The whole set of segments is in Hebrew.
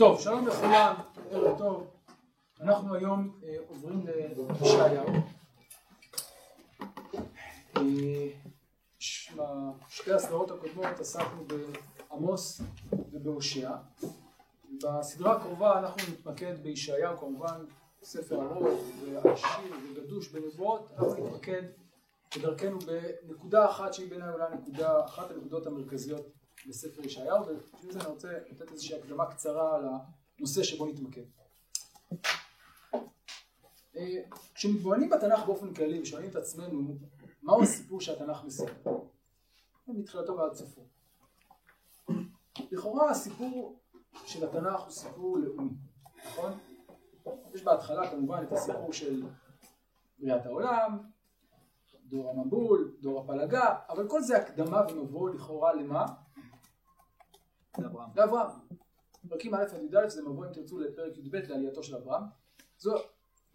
טוב, שלום לכולם, ערב טוב. אנחנו היום אה, עוברים לישעיהו. אה, בשתי הסדרות הקודמות עסקנו בעמוס ובהושע. בסדרה הקרובה אנחנו נתמקד בישעיהו, כמובן ספר ארוך ועשיר וגדוש בנבואות, אנחנו נתמקד בדרכנו בנקודה אחת שהיא בעיניי אולי נקודה, אחת הנקודות המרכזיות בספר ישעיהו, ובשביל זה אני רוצה לתת איזושהי הקדמה קצרה על הנושא שבו נתמקד. אה, כשמתבוננים בתנ"ך באופן כללי ושואלים את עצמנו מהו הסיפור שהתנ"ך מספר, מתחילתו ועד סופו. לכאורה הסיפור של התנ"ך הוא סיפור לאומי, נכון? יש בהתחלה כמובן את הסיפור של בריאת העולם, דור המבול, דור הפלגה, אבל כל זה הקדמה ומבוא לכאורה למה? לאברהם. לאברהם. פרקים א' עד י"א זה מבוא אם תרצו לפרק י"ב לעלייתו של אברהם. זו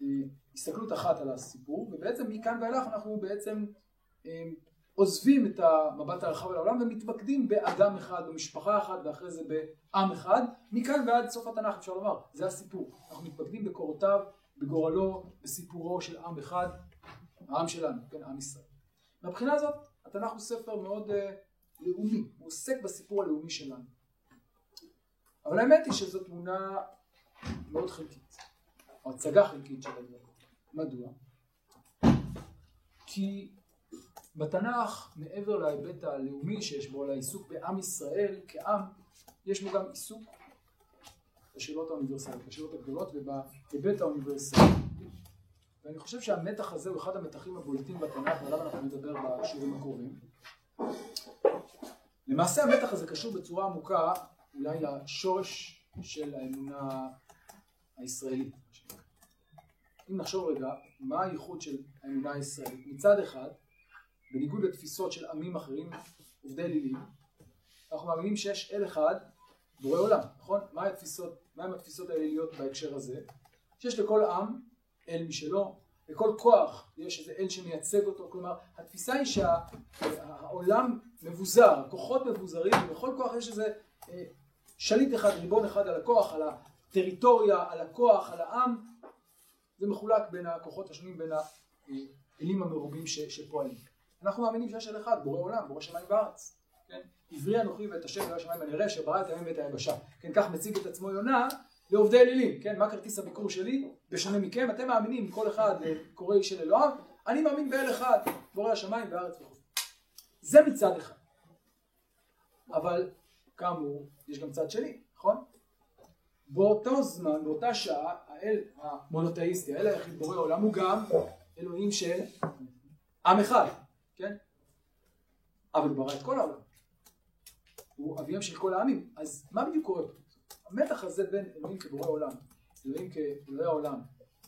אה, הסתכלות אחת על הסיפור, ובעצם מכאן ואילך אנחנו בעצם אה, עוזבים את המבט הרחב על העולם ומתמקדים באדם אחד, במשפחה אחת ואחרי זה בעם אחד, מכאן ועד סוף התנ"ך אפשר לומר, זה הסיפור. אנחנו מתמקדים בקורותיו, בגורלו, בסיפורו של עם אחד, העם שלנו, כן, עם ישראל. מהבחינה הזאת התנ"ך הוא ספר מאוד uh, לאומי, הוא עוסק בסיפור הלאומי שלנו. אבל האמת היא שזו תמונה מאוד חלקית, או הצגה חלקית של הדברים. מדוע? כי בתנ"ך, מעבר להיבט הלאומי שיש בו, לעיסוק בעם ישראל כעם, יש בו גם עיסוק בשאלות האוניברסליות, בשאלות הגדולות ובהיבט האוניברסלי. ואני חושב שהמתח הזה הוא אחד המתחים הבולטים בתנ"ך, ועליו אנחנו נדבר בשיעורים הקרובים. למעשה המתח הזה קשור בצורה עמוקה אולי לשורש של האמונה הישראלית. אם נחשוב רגע, מה הייחוד של האמונה הישראלית? מצד אחד, בניגוד לתפיסות של עמים אחרים, עובדי אלילים, אנחנו מאמינים שיש אל אחד, בורא עולם, נכון? מה התפיסות, מהם התפיסות האליליות בהקשר הזה? שיש לכל עם אל משלו, לכל כוח יש איזה אל שמייצג אותו, כלומר התפיסה היא שהעולם מבוזר, הכוחות מבוזרים, ובכל כוח יש איזה אה, שליט אחד, ריבון אחד על הכוח, על הטריטוריה, על הכוח, על העם, זה מחולק בין הכוחות השונים, בין האלים המרובים שפועלים. אנחנו מאמינים שיש אל אחד, בורא עולם, בורא שמיים וארץ. כן? עברי אנוכי ואת השם ואל השמיים הנראה שברא את הימים ואת היבשה. כן, כך מציג את עצמו יונה לעובדי אלילים. כן, מה כרטיס הביקור שלי? בשונה מכם, אתם מאמינים, כל אחד קורא איש של אלוהיו, אני מאמין באל אחד, בורא השמיים וארץ וכו'. זה מצד אחד. אבל כאמור, יש גם צד שני, נכון? באותו זמן, באותה שעה, האל המונותאיסטי, האל היחיד בורא עולם, הוא גם אלוהים של עם אחד, כן? אבל הוא ברא את כל העולם. הוא אביהם של כל העמים. אז מה בדיוק קורה פה? המתח הזה בין אלוהים כבורא עולם, אלוהים כאלוהי העולם,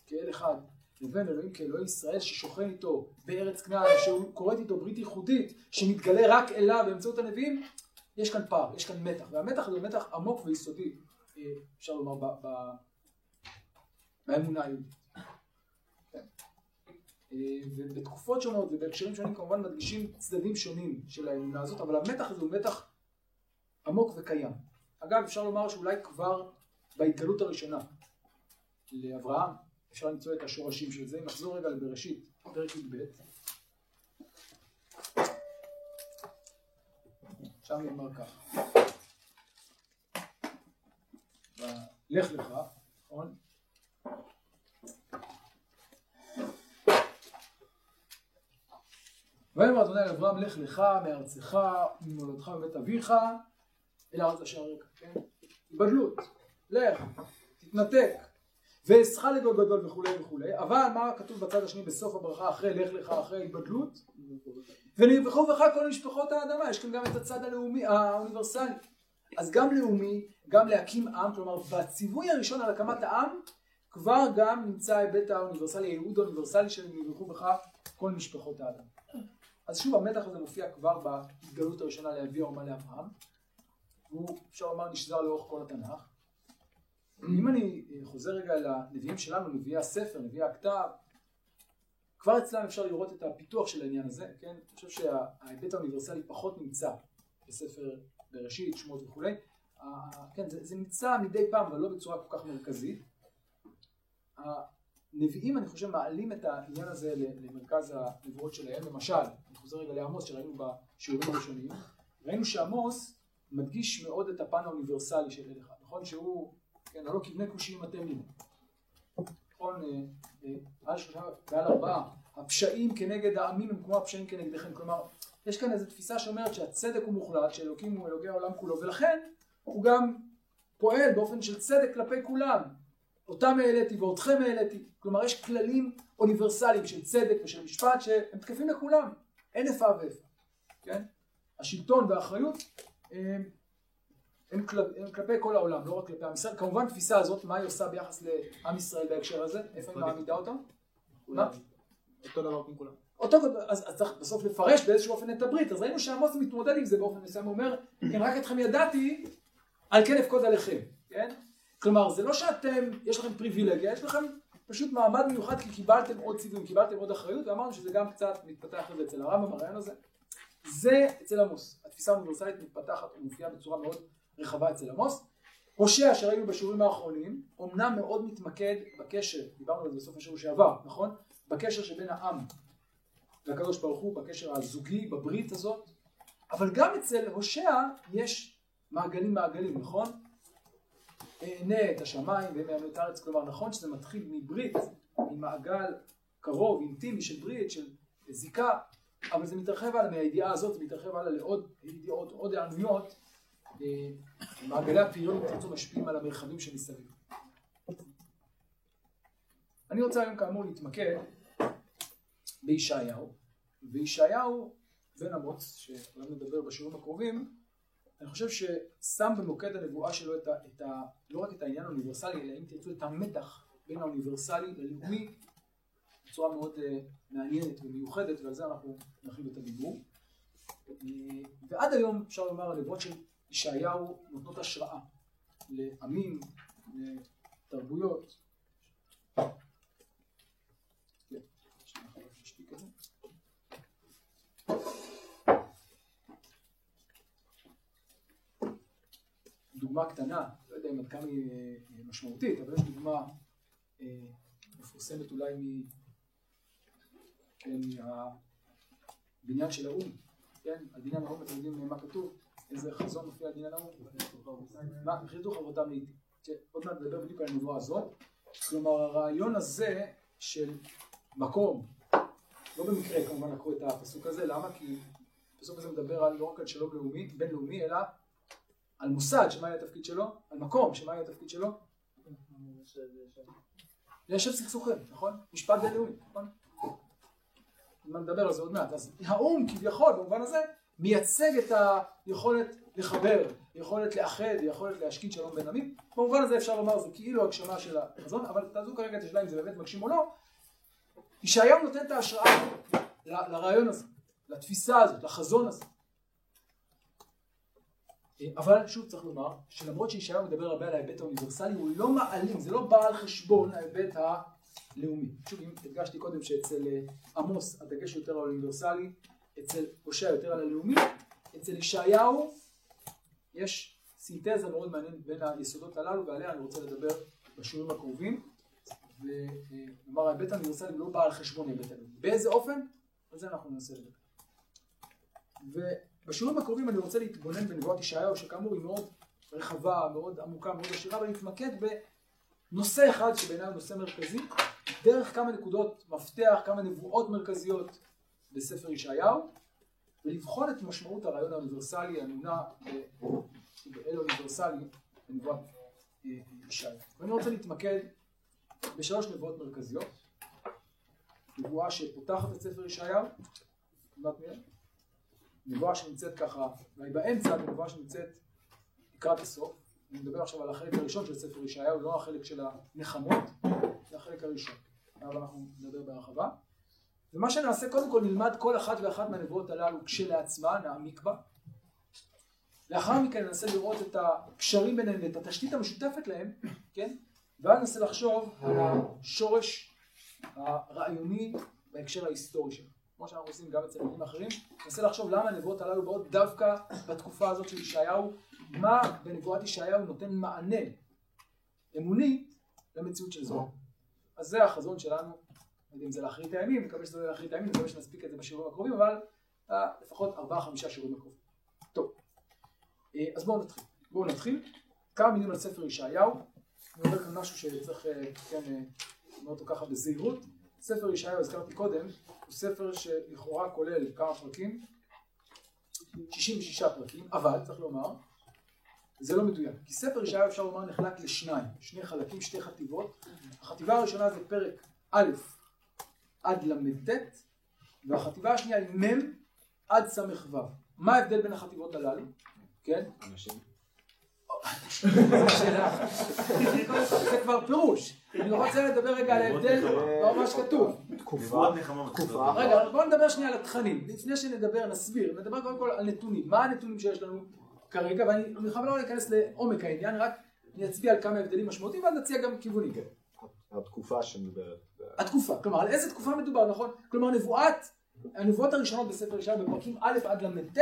כאל אחד, לבין אלוהים כאלוהי ישראל ששוכן איתו בארץ כנען, שהוא כורת איתו ברית ייחודית, שמתגלה רק אליו באמצעות הנביאים, יש כאן פער, יש כאן מתח, והמתח הזה הוא מתח עמוק ויסודי, אה, אפשר לומר, באמונה היהודית. כן. אה, ובתקופות שונות ובהקשרים שונים כמובן מדגישים צדדים שונים של האמונה הזאת, אבל המתח הזה הוא מתח עמוק וקיים. אגב, אפשר לומר שאולי כבר בהתגלות הראשונה לאברהם, אפשר למצוא את השורשים של זה. נחזור רגע לבראשית, פרק י"ב. שם נאמר ככה. לך לך, נכון? ויאמר אדוני לאברהם לך לך מארצך ממולדתך מבית אביך אל הארץ אשר הרקע, כן? התבדלות, לך, תתנתק, ואעשך לגדול גדול וכולי וכולי, אבל מה כתוב בצד השני בסוף הברכה אחרי לך לך אחרי התבדלות? ונרבחו בך כל משפחות האדמה, יש כאן גם את הצד הלאומי, האוניברסלי. אז גם לאומי, גם להקים עם, כלומר בציווי הראשון על הקמת העם, כבר גם נמצא ההיבט האוניברסלי, הייעוד האוניברסלי של נרבחו בך כל משפחות האדמה. אז שוב המתח הזה מופיע כבר בהתגלות הראשונה לאבי האומה לאברהם, והוא אפשר לומר נשזר לאורך כל התנ"ך. אם אני חוזר רגע לנביאים שלנו, נביאי הספר, נביאי הכתב, כבר אצלם אפשר לראות את הפיתוח של העניין הזה, כן? אני חושב שההיבט האוניברסלי פחות נמצא בספר בראשית, שמות וכולי, כן, זה, זה נמצא מדי פעם, אבל לא בצורה כל כך מרכזית. הנביאים, אני חושב, מעלים את העניין הזה למרכז הנבואות שלהם. למשל, אני חוזר רגע לעמוס שראינו בשיעורים הראשונים, ראינו שעמוס מדגיש מאוד את הפן האוניברסלי של אליך, נכון? שהוא, כן, הלא כבני כושיים אתם לי. נכון? אה, אה, על שלושה ועל ארבעה. הפשעים כנגד העמים הם כמו הפשעים כנגדכם. כלומר, יש כאן איזו תפיסה שאומרת שהצדק הוא מוחלט, שאלוקים הוא אלוקי העולם כולו, ולכן הוא גם פועל באופן של צדק כלפי כולם. אותם העליתי ואותכם העליתי. כלומר, יש כללים אוניברסליים של צדק ושל משפט שהם תקפים לכולם. אין איפה ואיפה. כן? השלטון והאחריות הם, כל, הם כלפי כל העולם, לא רק כלפי עם ישראל. כמובן, התפיסה הזאת, מה היא עושה ביחס לעם ישראל בהקשר הזה? איפה היא מעמידה אותה? מה? אותו דבר כמו כולם. אותו, אז, אז צריך בסוף לפרש באיזשהו אופן את הברית, אז ראינו שעמוס מתמודד עם זה באופן מסוים, הוא אומר, אם רק אתכם ידעתי, על כן אפקוד עליכם, כן? כלומר, זה לא שאתם, יש לכם פריבילגיה, יש לכם פשוט מעמד מיוחד כי קיבלתם עוד ציוויים, קיבלתם עוד אחריות, ואמרנו שזה גם קצת מתפתח לזה אצל הרמב"ם, הרעיון הזה. זה אצל עמוס, התפיסה האוניברסלית מתפתחת ומופיעה בצורה מאוד רחבה אצל עמוס. הושע שראינו בשיעורים האחרונים, אמנם מאוד מתמקד בקשר, דיברנו על זה בסוף השיעור שעבר, נכון? בקשר שבין העם לקדוש ברוך הוא, בקשר הזוגי, בברית הזאת, אבל גם אצל הושע יש מעגלים מעגלים, נכון? אענה את השמיים והם יענו את הארץ, כלומר נכון שזה מתחיל מברית, ממעגל קרוב, אינטימי של ברית, של זיקה, אבל זה מתרחב הלאה מהידיעה הזאת, מתרחב הלאה לעוד ידיעות, עוד הענויות, מעגלי הפריון, אם תרצו, משפיעים על המרחבים שמסביב. אני רוצה היום כאמור להתמקד בישעיהו, וישעיהו בן אמוץ, שכולם נדבר בשיעורים הקרובים, אני חושב ששם במוקד הנבואה שלו את ה, את ה, לא רק את העניין האוניברסלי, אלא אם תרצו את המתח בין האוניברסלי ללאומי בצורה מאוד uh, מעניינת ומיוחדת, ועל זה אנחנו נרחיב את הדיבור. Uh, ועד היום אפשר לומר הנבואות של ישעיהו נותנות השראה לעמים, לתרבויות. דוגמה קטנה, לא יודע אם עד כמה היא אה, משמעותית, אבל יש דוגמה אה, מפורסמת אולי מ... כן, מהבניין של האו"ם, כן, על בניין האו"ם אתם יודעים מה כתוב, איזה חזון מופיע על בניין האו"ם? מה, חיתוך אבותם לאיתי. עוד מעט נדבר בדיוק על הנבואה הזאת, כלומר הרעיון הזה של מקום, לא במקרה כמובן לקחו את הפסוק הזה, למה? כי הפסוק הזה מדבר על, לא רק על שלום לאומי, בינלאומי, אלא על מוסד, שמה יהיה התפקיד שלו? על מקום, שמה יהיה התפקיד שלו? ליישב סכסוכים, נכון? משפט בינלאומי, נכון? נדבר על זה עוד מעט. אז האו"ם כביכול במובן הזה מייצג את היכולת לחבר, יכולת לאחד, יכולת להשקיד שלום בין עמים. במובן הזה אפשר לומר זה כאילו הגשמה של החזון, אבל תעזבו כרגע את השאלה אם זה באמת מגשים או לא. ישעיהו נותן את ההשראה לרעיון הזה, לתפיסה הזאת, לחזון הזה. אבל שוב צריך לומר שלמרות שישעיהו מדבר הרבה על ההיבט האוניברסלי הוא לא מעלים, זה לא בא על חשבון ההיבט הלאומי. שוב אם הדגשתי קודם שאצל אה, עמוס הדגש יותר האוניברסלי, אצל הושע יותר על הלאומי, אצל ישעיהו יש סינתזה מאוד מעניינת בין היסודות הללו ועליה אני רוצה לדבר בשיעורים הקרובים ונאמר ההיבט האוניברסלי לא בא על חשבון ההיבט הלאומי. באיזה אופן? על זה אנחנו ננסה לדבר. בשיעורים הקרובים אני רוצה להתבונן בנבואת ישעיהו, שכאמור היא מאוד רחבה, מאוד עמוקה, מאוד עשירה, אבל להתמקד בנושא אחד שבעיניי הוא נושא מרכזי, דרך כמה נקודות מפתח, כמה נבואות מרכזיות בספר ישעיהו, ולבחון את משמעות הרעיון האוניברסלי, האמונה באל אוניברסלי בנבואת אה, ישעיהו. ואני רוצה להתמקד בשלוש נבואות מרכזיות. נבואה שפותחת את ספר ישעיהו? נבואה שנמצאת ככה, אולי באמצע, נבואה שנמצאת לקראת הסוף. אני מדבר עכשיו על החלק הראשון של ספר ישעיהו, לא החלק של הנחמות, זה החלק הראשון. אבל אנחנו נדבר בהרחבה. ומה שנעשה, קודם כל נלמד כל אחת ואחת מהנבואות הללו כשלעצמה, נעמיק בה. לאחר מכן ננסה לראות את הקשרים ביניהם ואת התשתית המשותפת להם, כן? ואז ננסה לחשוב על השורש הרעיוני בהקשר ההיסטורי שלו. כמו שאנחנו עושים גם אצל עניינים אחרים, ננסה לחשוב למה הנבואות הללו באות דווקא בתקופה הזאת של ישעיהו, מה בנבואת ישעיהו נותן מענה אמוני למציאות של זוהר. אז זה החזון שלנו, לא יודע אם זה לאחרית הימים, מקווה שזה לא לאחרית הימים, מקווה שנספיק את זה בשיעורים הקרובים, אבל אה, לפחות ארבעה חמישה שיעורים הקרובים. טוב, אה, אז בואו נתחיל. בואו נתחיל. כמה מילים על ספר ישעיהו. אני אומר כאן משהו שצריך, אה, כן, אה, לומר אותו ככה בזהירות. ספר ישעיהו, הזכרתי קודם, הוא ספר שלכאורה כולל כמה פרקים, 66 פרקים, אבל צריך לומר, זה לא מדויק, כי ספר ישעיהו אפשר לומר נחלק לשניים, שני חלקים, שתי חטיבות. החטיבה הראשונה זה פרק א' עד ל"ט, והחטיבה השנייה היא מ' עד ס"ו. מה ההבדל בין החטיבות הללו? כן? אנשים. זה כבר פירוש. אני רוצה לדבר רגע על ההבדל במה שכתוב. תקופה. נחמה תקופה. רגע, בואו נדבר שנייה על התכנים. לפני שנדבר, נסביר. נדבר קודם כל על נתונים. מה הנתונים שיש לנו כרגע, ואני בכוונה לא אכנס לעומק העניין, רק אני אצביע על כמה הבדלים משמעותיים, ואז נציע גם כיוונים. התקופה שמדברת. התקופה, כלומר על איזה תקופה מדובר, נכון? כלומר נבואת, הנבואות הראשונות בספר ישעיה בפרקים א' עד ל"ט,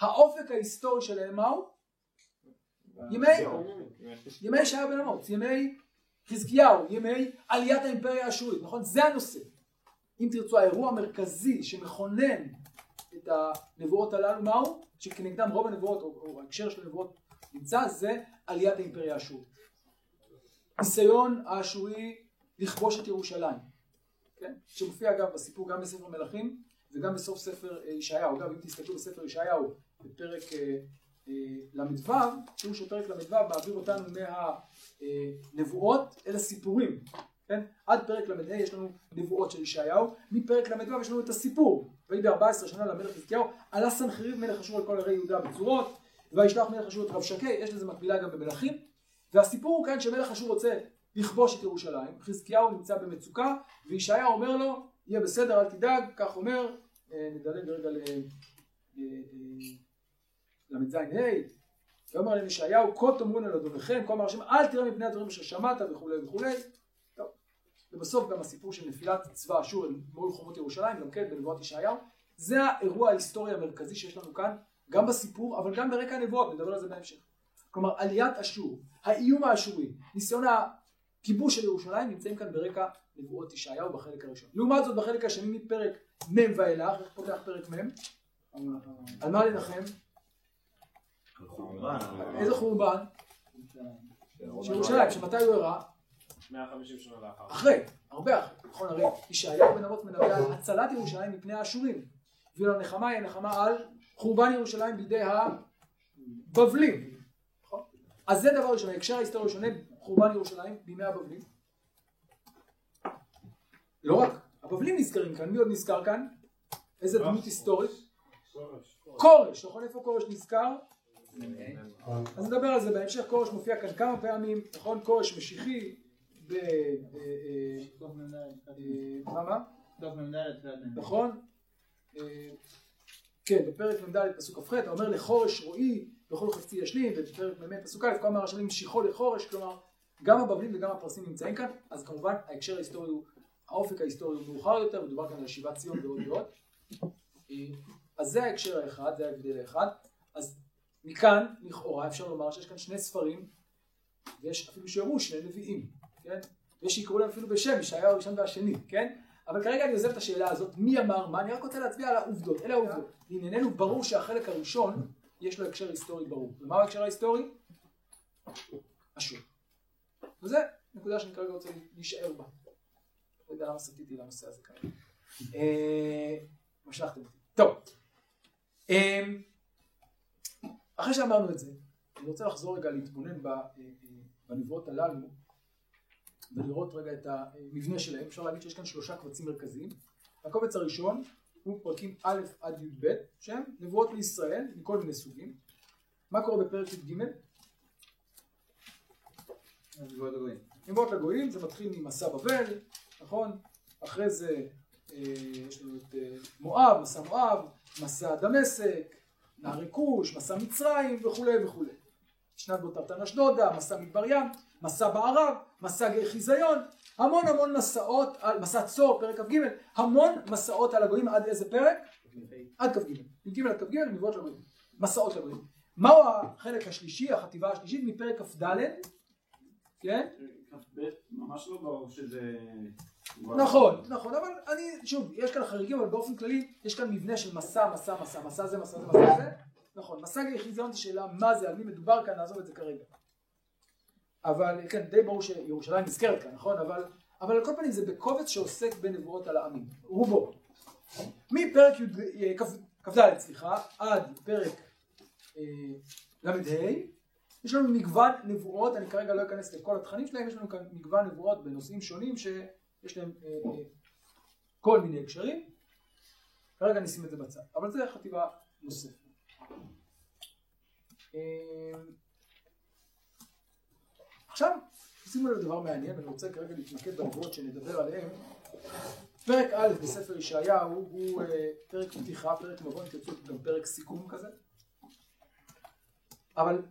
האופק ההיסטורי שלהם מהו? ימי, ימי ישעיה בן אמוץ, ימי חזקיהו, ימי עליית האימפריה האשורית, נכון? זה הנושא. אם תרצו, האירוע המרכזי שמכונן את הנבואות הללו, מהו? שכנגדם רוב הנבואות, או, או ההקשר של הנבואות נמצא, זה עליית האימפריה האשורית. ניסיון האשורי לכבוש את ירושלים, כן? שמופיע אגב בסיפור גם בספר מלכים וגם בסוף ספר אה, ישעיהו. אגב, אם תסתכלו בספר ישעיהו בפרק אה, אה, ל"ו, תראו שפרק ל"ו מעביר אותנו מהנבואות אל הסיפורים, כן? עד פרק ל"ה יש לנו נבואות של ישעיהו, מפרק ל"ו יש לנו את הסיפור. ויהי בארבע עשרה שנה למלך חזקיהו, עלה סנחריב מלך אשור על כל ערי יהודה בצורות, וישלח מלך אשור את רב שקי, יש לזה מקבילה גם במלכים, והסיפור הוא כאן שמלך אשור רוצה לכבוש את ירושלים, חזקיהו נמצא במצוקה, וישעיהו אומר לו, יהיה בסדר, אל תדאג, כך אומר, אה, נדלג רגע ל... אה, ל"ז ה', ויאמר להם ישעיהו, כה תאמרון על אדוניכם, כה אמר השם, אל תראה מפני הדברים אשר שמעת וכולי וכולי. ובסוף גם הסיפור של נפילת צבא אשור אל מול חומות ירושלים, גם כן בנבואת ישעיהו. זה האירוע ההיסטורי המרכזי שיש לנו כאן, גם בסיפור, אבל גם ברקע הנבואות, נדבר על זה בהמשך. כלומר, עליית אשור, האיום האשורי, ניסיון הכיבוש של ירושלים, נמצאים כאן ברקע נבואות ישעיהו בחלק הראשון. לעומת זאת, בחלק השני מפרק מ' ואילך, איך פותח פרק מ'? על מה לנחם? איזה חורבן? של ירושלים, שמתי הוא אירע? 150 שנה לאחר. אחרי, הרבה אחרי, נכון הרי ישעיהו בן אבות מדבר על הצלת ירושלים מפני האשורים ואילו הנחמה היא הנחמה על חורבן ירושלים בידי הבבלים נכון? אז זה דבר ראשון, ההקשר ההיסטורי שונה, חורבן ירושלים בימי הבבלים לא רק, הבבלים נזכרים כאן, מי עוד נזכר כאן? איזה דמות היסטורית? כורש, נכון איפה כורש נזכר? אז נדבר על זה בהמשך, כורש מופיע כאן כמה פעמים, נכון? כורש משיחי, ב... אה, אה, מה מה? נכון? אה, כן, בפרק מ"ד פסוק כ"ח, אתה אומר לחורש רועי בכל חפצי ישלים, ובפרק מ"מ פסוק א', כל מהרשמים משיכו לחורש, כלומר גם הבבלים וגם הפרסים נמצאים כאן, אז כמובן ההקשר ההיסטורי הוא, האופק ההיסטורי הוא מאוחר יותר, מדובר כאן על שיבת ציון ועוד ועוד. אה, אז זה ההקשר האחד, זה ההבדל האחד. אז מכאן, לכאורה, אפשר לומר שיש כאן שני ספרים, ויש אפילו שיאמרו שני נביאים, כן? ויש שיקראו להם אפילו בשם, ישעיהו הראשון והשני, כן? אבל כרגע אני עוזב את השאלה הזאת, מי אמר מה, אני רק רוצה להצביע על העובדות, אלה העובדות. לענייננו ברור שהחלק הראשון, יש לו הקשר היסטורי ברור. ומה ההקשר ההיסטורי? אשור. וזה נקודה שאני כרגע רוצה להישאר בה. לא יודע למה סטיתי לנושא הזה כרגע. אה, משכתם אותי. טוב. אה, אחרי שאמרנו את זה, אני רוצה לחזור רגע להתבונן אה, בנבואות הללו ולראות רגע את המבנה שלהם. אפשר להגיד שיש כאן שלושה קבצים מרכזיים. הקובץ הראשון הוא פרקים א' עד י"ב, שהם נבואות לישראל מכל מיני סוגים. מה קורה בפרק י"ג? נבואות לגויים, זה מתחיל ממסע בבל, נכון? אחרי זה אה, יש לנו את אה, מואב, מסע מואב, מסע דמשק, נערי כוש, מסע מצרים וכולי וכולי. שנת בוטרתן אשדודה, מסע מדבר ים, מסע בערב, מסע חיזיון, המון המון מסעות, על, מסע צור, פרק כ"ג, המון מסעות על הגויים עד איזה פרק? עד כ"ג. י"ג עד כ"ג, נבואות לגויים. מסעות לגויים. מהו החלק השלישי, החטיבה השלישית מפרק כ"ד, כן? כ"ב ממש לא ברור שזה... נכון, נכון, אבל אני, שוב, יש כאן חריגים, אבל באופן כללי יש כאן מבנה של מסע, מסע, מסע, מסע זה, מסע זה, מסע זה, נכון, מסע חיזיון זה שאלה מה זה, על מי מדובר כאן, נעזוב את זה כרגע. אבל כן, די ברור שירושלים נזכרת כאן, נכון? אבל, אבל על כל פנים זה בקובץ שעוסק בנבואות על העמים, רובו. מפרק אה, כ"ד, סליחה, עד פרק אה, ל"ה, יש לנו מגוון נבואות, אני כרגע לא אכנס לכל התכנים שלהם, יש לנו כאן מגוון נבואות בנושאים שונים שיש להם אה, אה, כל מיני הקשרים. כרגע נשים את זה בצד, אבל זה חטיבה נוספת. אה, עכשיו, שימו לב דבר מעניין, אני רוצה כרגע להתמקד בנבואות שנדבר עליהן. פרק א' בספר ישעיהו הוא אה, פרק פתיחה, פרק מבוא, אם תרצו גם פרק סיכום כזה. אבל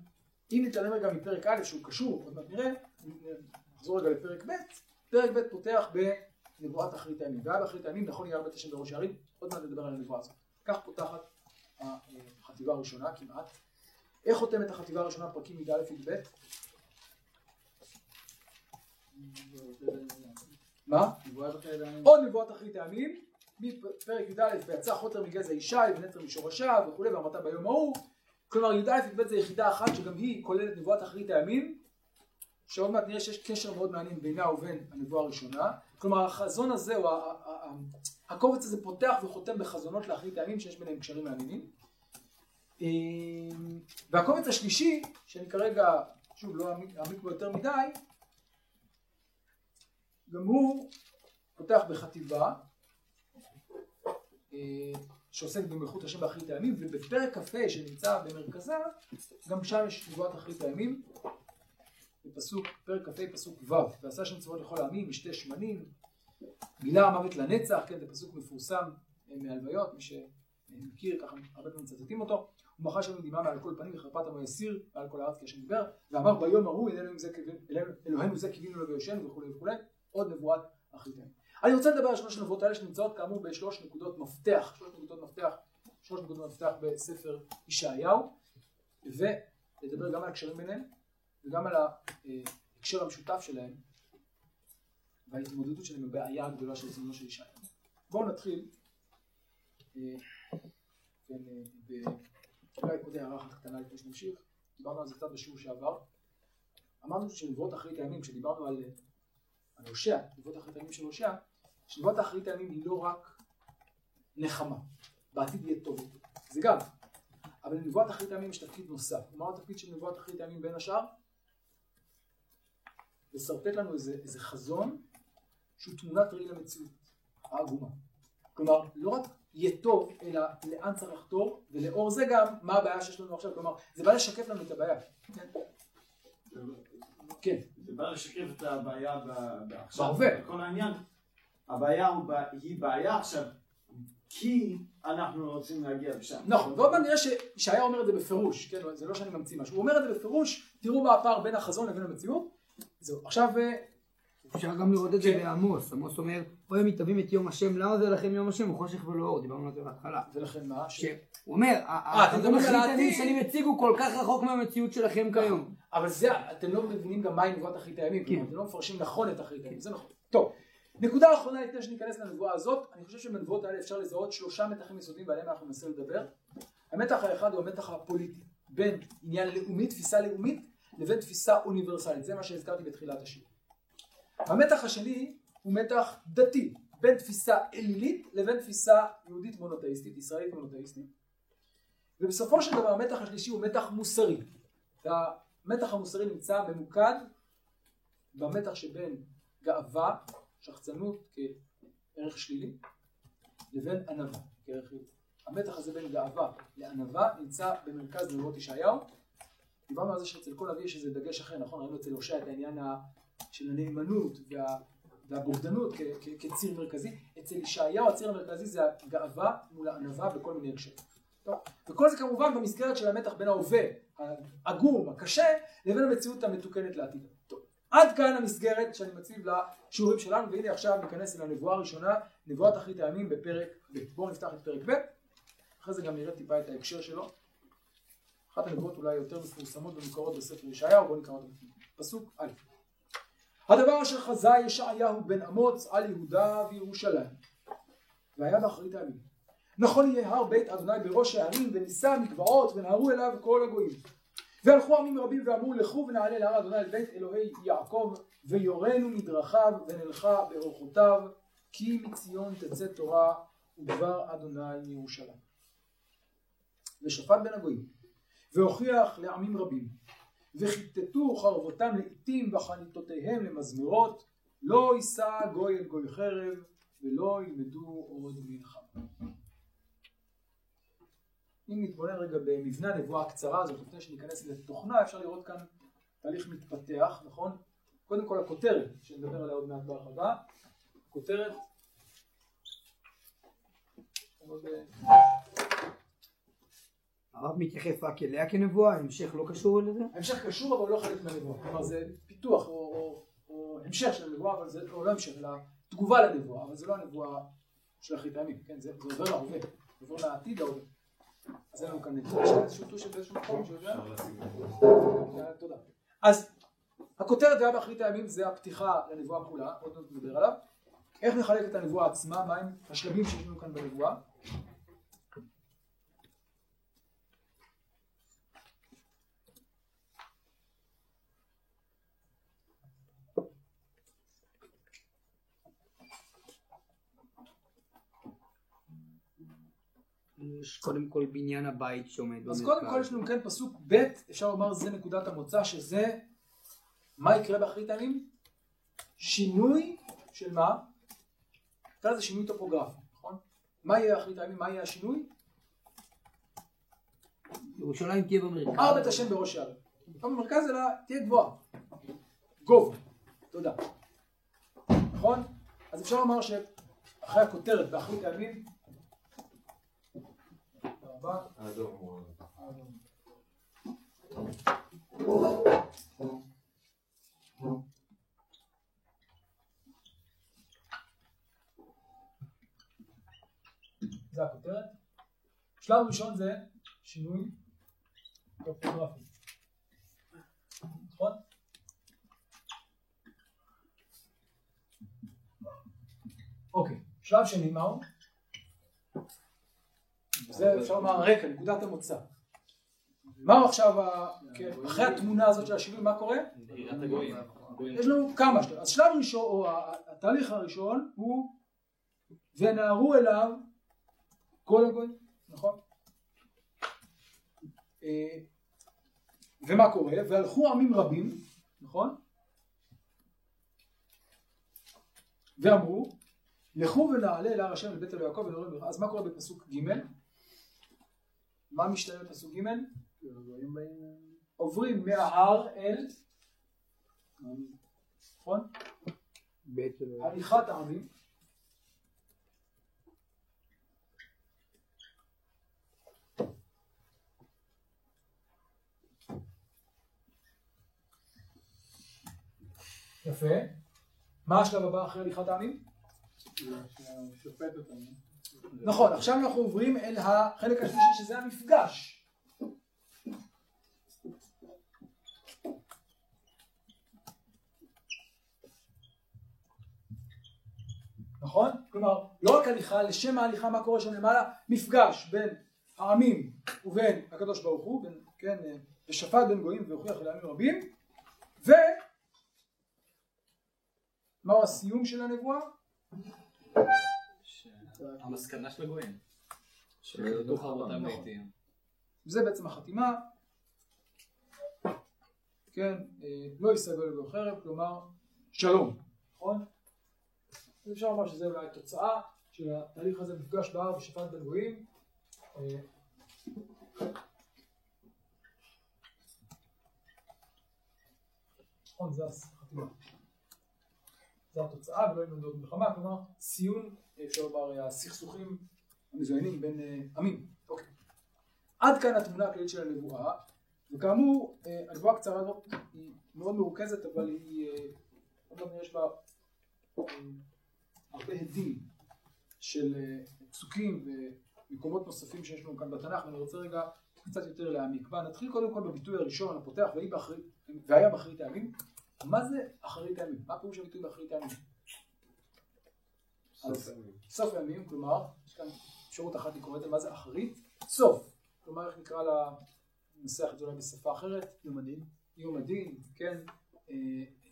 אם נתעלם רגע מפרק א' שהוא קשור, עוד מעט נראה, נחזור רגע לפרק ב', פרק ב' פותח בנבואת אחרית הימים. והיה באחרית הימים נכון יהיה הרבה תשם בראש הערים, עוד מעט נדבר על הנבואה הזאת. כך פותחת החטיבה הראשונה כמעט. איך חותמת החטיבה הראשונה פרקים י"א י"ב? מה? עוד נבואת אחרית הימים, מפרק י"א ויצא חוטר מגזע ישי ונצר משורשיו וכולי ואמרת ביום ההוא כלומר י"א י"ב זה יחידה אחת שגם היא כוללת נבואת אחרית הימים שעוד מעט נראה שיש קשר מאוד מעניין בינה ובין הנבואה הראשונה. כלומר החזון הזה או הקובץ הזה פותח וחותם בחזונות לאחרית הימים שיש ביניהם קשרים מעניינים. אמ, והקובץ השלישי שאני כרגע שוב לא אעמיק בו יותר מדי גם הוא פותח בחטיבה. אה, שעוסק במלכות השם באחרית הימים, ובפרק כ"ה שנמצא במרכזה, גם שם יש נבואת אחרית הימים, בפסוק, פרק כ"ה פסוק ו', ועשה שם צבאות לכל העמים, משתה שמנים, מילה המוות לנצח, כן, זה פסוק מפורסם אה, מהלוויות, מי שמכיר, ככה הרבה פעמים מצטטים אותו, ומחה שם דמעה מעל כל פנים וחרפת עמו יסיר מעל כל הארץ כשם דיבר, ואמר ביום ההוא אלוהינו זה קיווינו לו ויושנו וכולי וכולי, עוד נבואת אחרית הימים. אני רוצה לדבר על שלוש הנבואות האלה שנמצאות כאמור בשלוש נקודות מפתח, שלוש נקודות מפתח, שלוש נקודות מפתח בספר ישעיהו, ולדבר גם על הקשרים ביניהם וגם על ההקשר המשותף שלהם וההתמודדות שלהם עם הבעיה הגדולה של זמנו של ישעיהו. בואו נתחיל, אה, כן, אה, אולי עוד הערה אחת קטנה לפני שנמשיך, דיברנו על זה קצת בשיעור שעבר, אמרנו שנבואות אחרית הימים, כשדיברנו על על הושע, נבואות אחרית הימים של הושע, שנבואות אחרית הימים היא לא רק נחמה, בעתיד יהיה טוב יותר, זה גם, אבל לנבואת אחרית הימים יש תפקיד נוסף. מה התפקיד של נבואת אחרית הימים בין השאר? לשרטט לנו איזה, איזה חזון שהוא תמונת ראי למציאות העגומה. כלומר, לא רק יהיה טוב, אלא לאן צריך לחתור, ולאור זה גם מה הבעיה שיש לנו עכשיו. כלומר, זה בא לשקף לנו את הבעיה. כן. כן. זה בא לשקף את הבעיה עכשיו. בהווה. כל העניין, הבעיה היא בעיה עכשיו, כי אנחנו רוצים להגיע לשם. נכון, ועוד מעט נראה שישעיה אומר את זה בפירוש, כן, זה לא שאני ממציא משהו, הוא אומר את זה בפירוש, תראו מה הפער בין החזון לבין המציאות. זהו, עכשיו... אה, אפשר גם לראות את זה כן. בעמוס, עמוס אומר, אוי מתאבים את יום השם, למה זה לכם יום השם? הוא חושך ולא אור, דיברנו על זה בהתחלה. ולכן מה? הוא אומר, אה, על העתיד שאני מציג הוא כל כך רחוק מהמציאות שלכם כיום. אבל זה, אתם לא מבינים גם מהי נבואת אחרית הימים, כן. אתם לא מפרשים נכון את אחרית הימים, זה נכון. טוב, נקודה אחרונה לפני שניכנס לנבואה הזאת, אני חושב שבנבואות האלה אפשר לזהות שלושה מתחים יסודיים ועליהם אנחנו ננסה לדבר. המתח האחד הוא המתח הפוליטי, בין עניין לאומי, תפיסה לאומית, לבין תפיסה אוניברסלית, זה מה שהזכרתי בתחילת השיעור. המתח השני הוא מתח דתי, בין תפיסה אלילית לבין תפיסה יהודית מונותאיסטית, ישראלית מונותאיסטית. ובסופו של דבר המתח השלישי הוא מתח מוסרי. והמתח המוסרי נמצא ממוקד במתח שבין גאווה, שחצנות כערך שלילי, לבין ענווה כערך חיובי. המתח הזה בין גאווה לענווה נמצא במרכז נבואות ישעיהו. דיברנו על זה שאצל כל אבי יש איזה דגש אחר, נכון? ראינו אצל הושע את העניין של הנאמנות וה, והבוגדנות כ, כ, כציר מרכזי. אצל ישעיהו הציר המרכזי זה הגאווה מול הענווה בכל מיני הקשרים. וכל זה כמובן במסגרת של המתח בין ההווה העגום, הקשה, לבין המציאות המתוקנת לעתיד. עד כאן המסגרת שאני מציב לשיעורים שלנו, והנה עכשיו ניכנס אל הנבואה הראשונה, נבואת אחרית הימים בפרק ב'. בואו נפתח את פרק ב', אחרי זה גם נראה טיפה את ההקשר שלו. אחת הנבואות אולי יותר מפורסמות ומוכרות בספר ישעיהו, בואו נקרא אותה. פסוק א' הדבר אשר חזה ישעיהו בן אמוץ על יהודה וירושלים והיה באחרית הימים נכון יהיה הר בית אדוני בראש הערים ונישא המגבעות ונהרו אליו כל הגויים והלכו עמים רבים ואמרו לכו ונעלה להר אדוני אל בית אלוהי יעקב ויורנו מדרכיו ונלכה באורחותיו כי מציון תצא תורה ודבר אדוני מירושלים ושפט בין הגויים והוכיח לעמים רבים וכיתתו חרבותם לעתים וחניתותיהם למזמרות לא יישא גוי אל גוי חרב ולא ילמדו עוד מלחמה. אם נתבונן רגע במבנה הנבואה הקצרה הזאת לפני שניכנס לתוכנה אפשר לראות כאן תהליך מתפתח נכון? קודם כל הכותרת שנדבר עליה עוד מעט בהרחבה הכותרת הרב מתייחס רק אליה כנבואה, ההמשך לא קשור לזה? ההמשך קשור אבל לא חלק מהנבואה, כלומר זה פיתוח או, או, או המשך של הנבואה, אבל זה לא המשך, אלא תגובה לנבואה, אבל זה לא הנבואה של אחרית הימים, כן, זה, זה עובר להווה, עובר לעתיד ההווה. אז אין לנו כאן איזשהו טוש מקום שיודע? תודה. אז הכותרת היה באחרית הימים זה הפתיחה לנבואה כולה, עוד מעט נדבר עליו. איך נחלק את הנבואה עצמה, מהם השלבים שיש לנו כאן בנבואה. קודם כל בניין הבית שעומד אז קודם כל יש לנו כן פסוק ב', אפשר לומר זה נקודת המוצא שזה מה יקרה באחרית הימים? שינוי של מה? נקרא לזה שינוי טופוגרפי, נכון? מה יהיה אחרית הימים? מה יהיה השינוי? ירושלים תהיה במרכז. הר בית השם בראש הערים. לא במרכז אלא תהיה גבוהה. גובה. תודה. נכון? אז אפשר לומר שאחרי הכותרת באחרית הימים רבה. האדום. זה הכותרת. שלב ראשון זה שינוי טופוגרפי. נכון? אוקיי, שלב שני מהו? זה אפשר לומר הרקע, נקודת המוצא. מהו עכשיו, כן, אחרי התמונה הזאת של השינוי, מה קורה? יש לנו כמה שלבים. אז שלב ראשון, או התהליך הראשון הוא ונהרו אליו כל הגויים, נכון? אה, ומה קורה? והלכו עמים רבים, נכון? ואמרו, לכו ונעלה אל הר השם לבית אלוהי יעקב ונורא ברכה. אז מה קורה בפסוק ג'? מה משתנה בפסוק ג'? עוברים מההר אל, נכון? הליכת העמים. יפה. מה השלב הבא אחרי הליכת העמים? שופט אותנו. נכון, עכשיו אנחנו עוברים אל החלק השלישי שזה המפגש. נכון? כלומר, לא רק הליכה, לשם ההליכה מה קורה שם למעלה, מפגש בין העמים ובין הקדוש ברוך הוא, בין, כן, אה, ושפט בין גויים והוכיח אל עמים רבים, ו... מהו הסיום של הנבואה? המסקנה של הגויים. נכון. זה בעצם החתימה. כן, אה, לא יסגל לו חרב, כלומר שלום, נכון? אפשר לומר שזה אולי התוצאה של התהליך הזה, מפגש בהר ושפט בין גויים. אה, נכון, זה החתימה. זה התוצאה ולא ילמדו מלחמה, כלומר ציון, אפשר לומר, הסכסוכים המזוינים בין אה, עמים. אוקיי. עד כאן התמונה הכללית של הנבואה, וכאמור, אה, הנבואה הקצרה הזאת היא מאוד מרוכזת, אבל היא, אה, עוד מעט יש בה אה, הרבה הדים של אה, פסוקים ומקומות נוספים שיש לנו כאן בתנ"ך, ואני רוצה רגע קצת יותר להעמיק בה. נתחיל קודם כל בביטוי הראשון הפותח, "ויהי באחרית- והיה באחרית הימים. מה זה אחרית הימים? מה פירוש הביטוי באחרית הימים? סוף הימים, כלומר, יש כאן אפשרות אחת לקרוא את זה, מה זה אחרית? סוף. כלומר, איך נקרא לה, ננסח את זה אולי בשפה אחרת? יום הדין. יום הדין, כן. אה,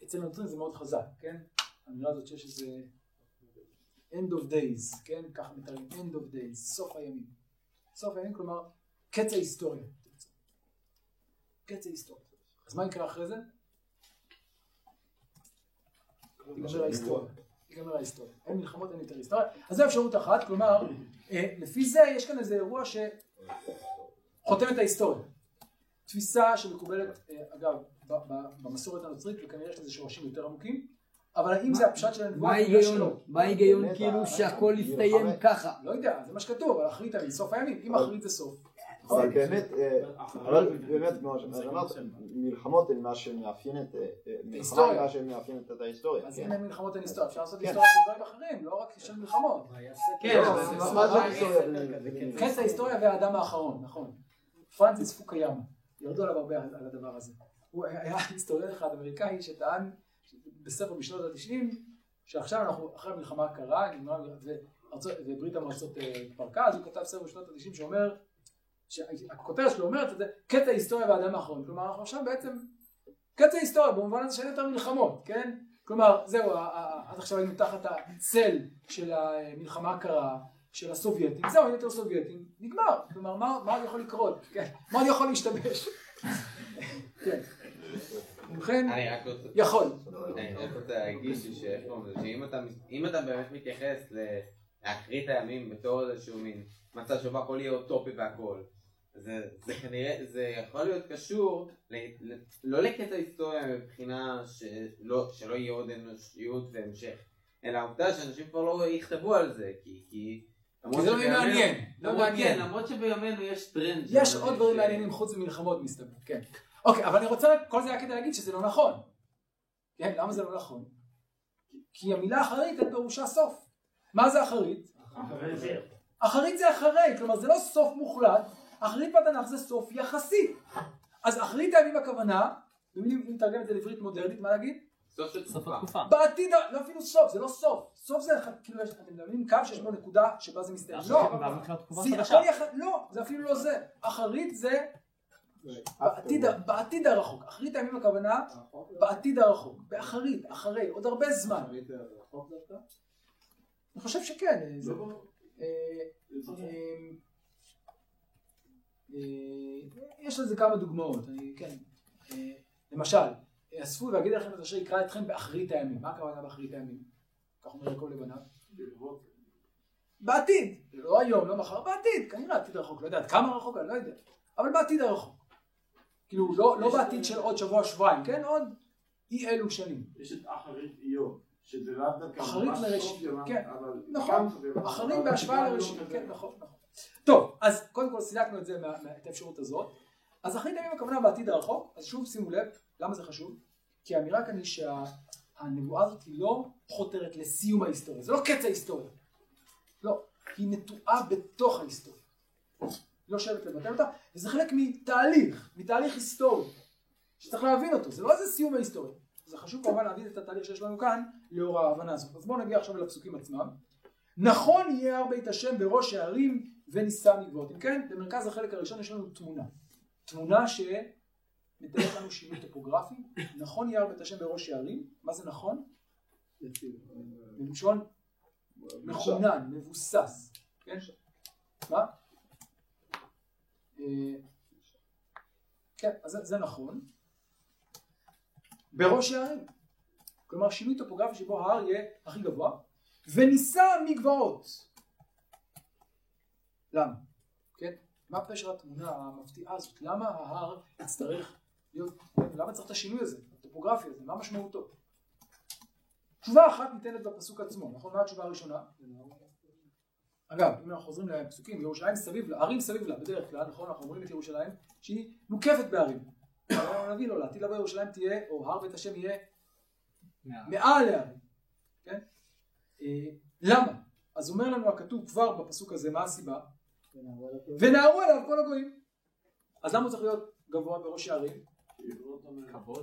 אצל הנוצרים זה מאוד חזק, כן? האמירה הזאת שיש איזה end of days, כן? ככה מתארים, end of days, סוף הימים. סוף הימים, כלומר, קץ ההיסטוריה. קץ ההיסטוריה. אז מה יקרה אחרי זה? תיגמר ההיסטוריה. תיגמר ההיסטוריה. אין מלחמות, אין יותר היסטוריה. אז זו אפשרות אחת, כלומר, אה, לפי זה יש כאן איזה אירוע שחותם את ההיסטוריה. תפיסה שמקובלת, אה, אגב, במסורת הנוצרית, וכנראה יש לזה שורשים יותר עמוקים, אבל האם זה הפשט של הנבואה? מה שלא. ההיגיון? מה ההיגיון כאילו ה- שהכל יסתיים ככה? לא יודע, זה מה שכתוב, אבל אחרית הימים, סוף הימים. אם אחרית זה סוף. אבל באמת, אה, אבל באמת, כמו שאמרת, מלחמות הן מה שמאפיינת, אה, אה, מלחמה. היא מה שמאפיינת את ההיסטוריה. אז כן. אם אין מלחמות אין היסטוריה, אפשר לעשות כן. היסטוריה של דברים אחרים, לא רק של מלחמות. כן, אבל זה מה- זה היסטוריה כן. חץ ההיסטוריה והאדם האחרון, נכון. פרנסיס פוקיאמה, ירדו עליו הרבה על הדבר הזה. הוא היה היסטוריון אחד אמריקאי שטען בספר בשנות ה-90, שעכשיו אנחנו אחרי המלחמה הקרה, וברית המועצות אה, התפרקה, אז הוא כתב ספר בשנות ה-90 שאומר, שהכותרת שלו אומרת את זה, קטע ההיסטוריה והאדם האחרון. כלומר, אנחנו עכשיו בעצם, קטע ההיסטוריה במובן הזה שאין יותר מלחמות, כן? כלומר, זהו, עד עכשיו היינו תחת הצל של המלחמה הקרה, של הסובייטים, זהו, אין יותר סובייטים, נגמר. כלומר, מה, מה עוד יכול לקרות? כן? מה עוד יכול להשתבש? כן. ובכן. יכול. אני רק רוצה להגיד שאם אתה, באמת מתייחס לאחרית הימים בתור איזשהו מין מצב שבו הכל יהיה אוטופי והכל, זה, זה כנראה, זה יכול להיות קשור, ל, ל, לא לקטע היסטוריה מבחינה שלא, שלא יהיה עוד אנושיות והמשך, אלא העובדה שאנשים כבר לא יכתבו על זה, כי... כי כי זה לא מעניין, לא מעניין. כן, למרות שבימינו יש טרנד. יש עוד דברים מעניינים חוץ ממלחמות מסתבר, כן. אוקיי, אבל אני רוצה, כל זה היה כדי להגיד שזה לא נכון. כן, למה זה לא נכון? כי המילה אחרית אין פירושה סוף. מה זה אחרית? אחרית זה אחרי, כלומר זה לא סוף מוחלט, אחרית בתנ"ך זה סוף יחסי. אז אחרית הימים הכוונה, אם נתרגם את זה לעברית מודרנית, מה להגיד? סוף של תקופה. בעתיד, ה- לא אפילו סוף, זה לא סוף. סוף זה, אחד- כאילו, יש- אתם מבינים קו שיש בו נקודה שבה זה מסתיים. לא. לא, זה אפילו לא זה. אחרית זה בעתיד, הרחוק. אחרית הימים הכוונה בעתיד הרחוק. באחרית, אחרי, עוד הרבה זמן. אני חושב שכן. אה, זה- אה, אה, אה, יש לזה כמה דוגמאות. אני, כן. אה, למשל, אספו ואגיד לכם את אשר יקרא אתכם באחרית הימים. מה הכוונה באחרית הימים? כך אומר יעקב לבניו. בעתיד, לא היום, לא מחר, בעתיד, כנראה עתיד רחוק, לא יודע עד כמה רחוק, אני לא יודע, אבל בעתיד הרחוק. כאילו, לא, לא בעתיד של עוד שבוע, שבועיים, כן? עוד אי אלו שנים. יש את אחרית איוב, שזה לאו דווקא אחרית ממש יומם, כן. נכון, אחרית בהשוואה לראשית, כן. נכון, נכון. טוב, אז קודם כל סילקנו את זה, את האפשרות הזאת. אז אחרית הימים הכוונה בעתיד הרחוק, אז שוב שימו לב, למה זה חשוב? כי האמירה כאן היא שהנבואה הזאת היא לא חותרת לסיום ההיסטוריה, זה לא קץ ההיסטוריה. לא, היא נטועה בתוך ההיסטוריה. לא שואלת לבטל אותה, וזה חלק מתהליך, מתהליך היסטורי, שצריך להבין אותו, זה לא איזה סיום ההיסטוריה. זה חשוב כמובן להבין את התהליך שיש לנו כאן, לאור ההבנה הזאת. אז בואו נגיע עכשיו לפסוקים עצמם. נכון יהיה הר בית השם בראש הערים ונישא מגבעות. אם כן, במרכז החלק הראשון יש לנו תמונה. תמונה שמתארת לנו שינוי טופוגרפי. נכון יהיה הר בית השם בראש הערים. מה זה נכון? בלשון מכונן, מבוסס. כן? מה? אה, כן, אז זה נכון. בראש הערים. כלומר שינוי טופוגרפי שבו ההר יהיה הכי גבוה, ונישא מגבעות. למה? כן? מה פשר התמונה המפתיעה הזאת? למה ההר יצטרך להיות, למה צריך את השינוי הזה, הטופוגרפי הזה, מה משמעותו? תשובה אחת ניתנת בפסוק עצמו, נכון? מה התשובה הראשונה? אגב, אם אנחנו חוזרים לפסוקים, ירושלים סביב לה, ערים סביב לה, בדרך כלל, נכון? אנחנו אומרים את ירושלים, שהיא מוקפת בערים. הנביא לא, לעתיד לבוא ירושלים תהיה, או הר בית השם יהיה מעל הערים, כן? אה, למה? אז אומר לנו הכתוב כבר בפסוק הזה, מה הסיבה? ונהרו אליו כל הגויים. אז למה הוא צריך להיות גבוה בראש הערים?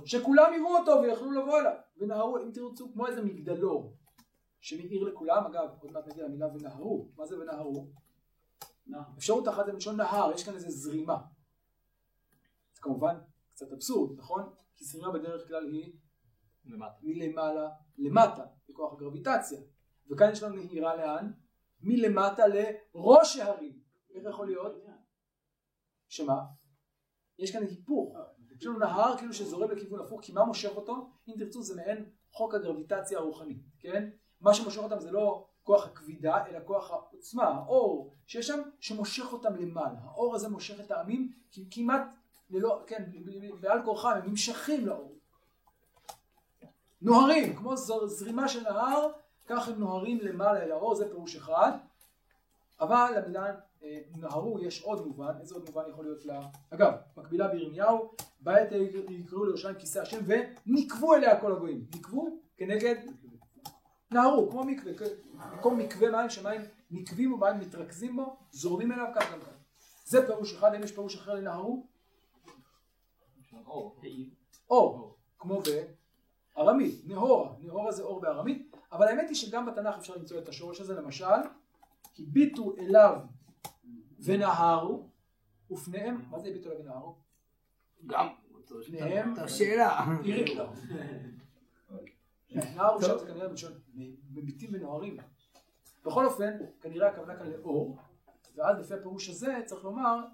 שכולם יראו אותו ויוכלו לבוא אליו. ונהרו, אם תרצו, כמו איזה מגדלור שמאיר לכולם, אגב, עוד מעט נגיע למילה ונהרו. מה זה ונהרו? אפשרות אחת זה מלשון נהר, יש כאן איזה זרימה. זה כמובן קצת אבסורד, נכון? כי זרימה בדרך כלל היא למטה. מלמעלה למטה, בכוח הגרביטציה. וכאן יש לנו נהירה לאן? מלמטה לראש ההרים. איך יכול להיות? שמה? יש כאן היפוך. יש לנו נהר כאילו שזורם לכיוון הפוך, כי מה מושך אותו? אם תרצו זה מעין חוק הגרביטציה הרוחנית, כן? מה שמושך אותם זה לא כוח הכבידה, אלא כוח העוצמה, האור שיש שם, שמושך אותם למעלה. האור הזה מושך את העמים, כי כמעט ללא, כן, בעל כורחם, הם נמשכים לאור. נוהרים, כמו זר- זרימה של נהר, כך הם נוהרים למעלה אל האור, זה פירוש אחד. אבל למילה אה, נהרו יש עוד מובן, איזה עוד מובן יכול להיות לה? אגב, מקבילה בירמיהו, בעת יקראו לירושלים כיסא השם ונקבו אליה כל הגויים. נקבו כנגד נהרו, כמו מקווה, כ- במקום מקווה מים שמים נקבים ומים מתרכזים בו, זורמים אליו כך גם כאן. זה פירוש אחד, האם יש פירוש אחר לנהרו? אור. אור, כמו בארמית, נהורה, נהורה זה אור בארמית, אבל האמת היא שגם בתנ"ך אפשר למצוא את השורש הזה, למשל, הביטו אליו ונהרו, ופניהם, מה זה הביטו אליו ונהרו? גם. פניהם, את השאלה. עירי, לא. נהר שם זה כנראה מלשון מביטים ונוהרים. בכל אופן, כנראה הכוונה כאן לאור, ואז לפי הפירוש הזה צריך לומר,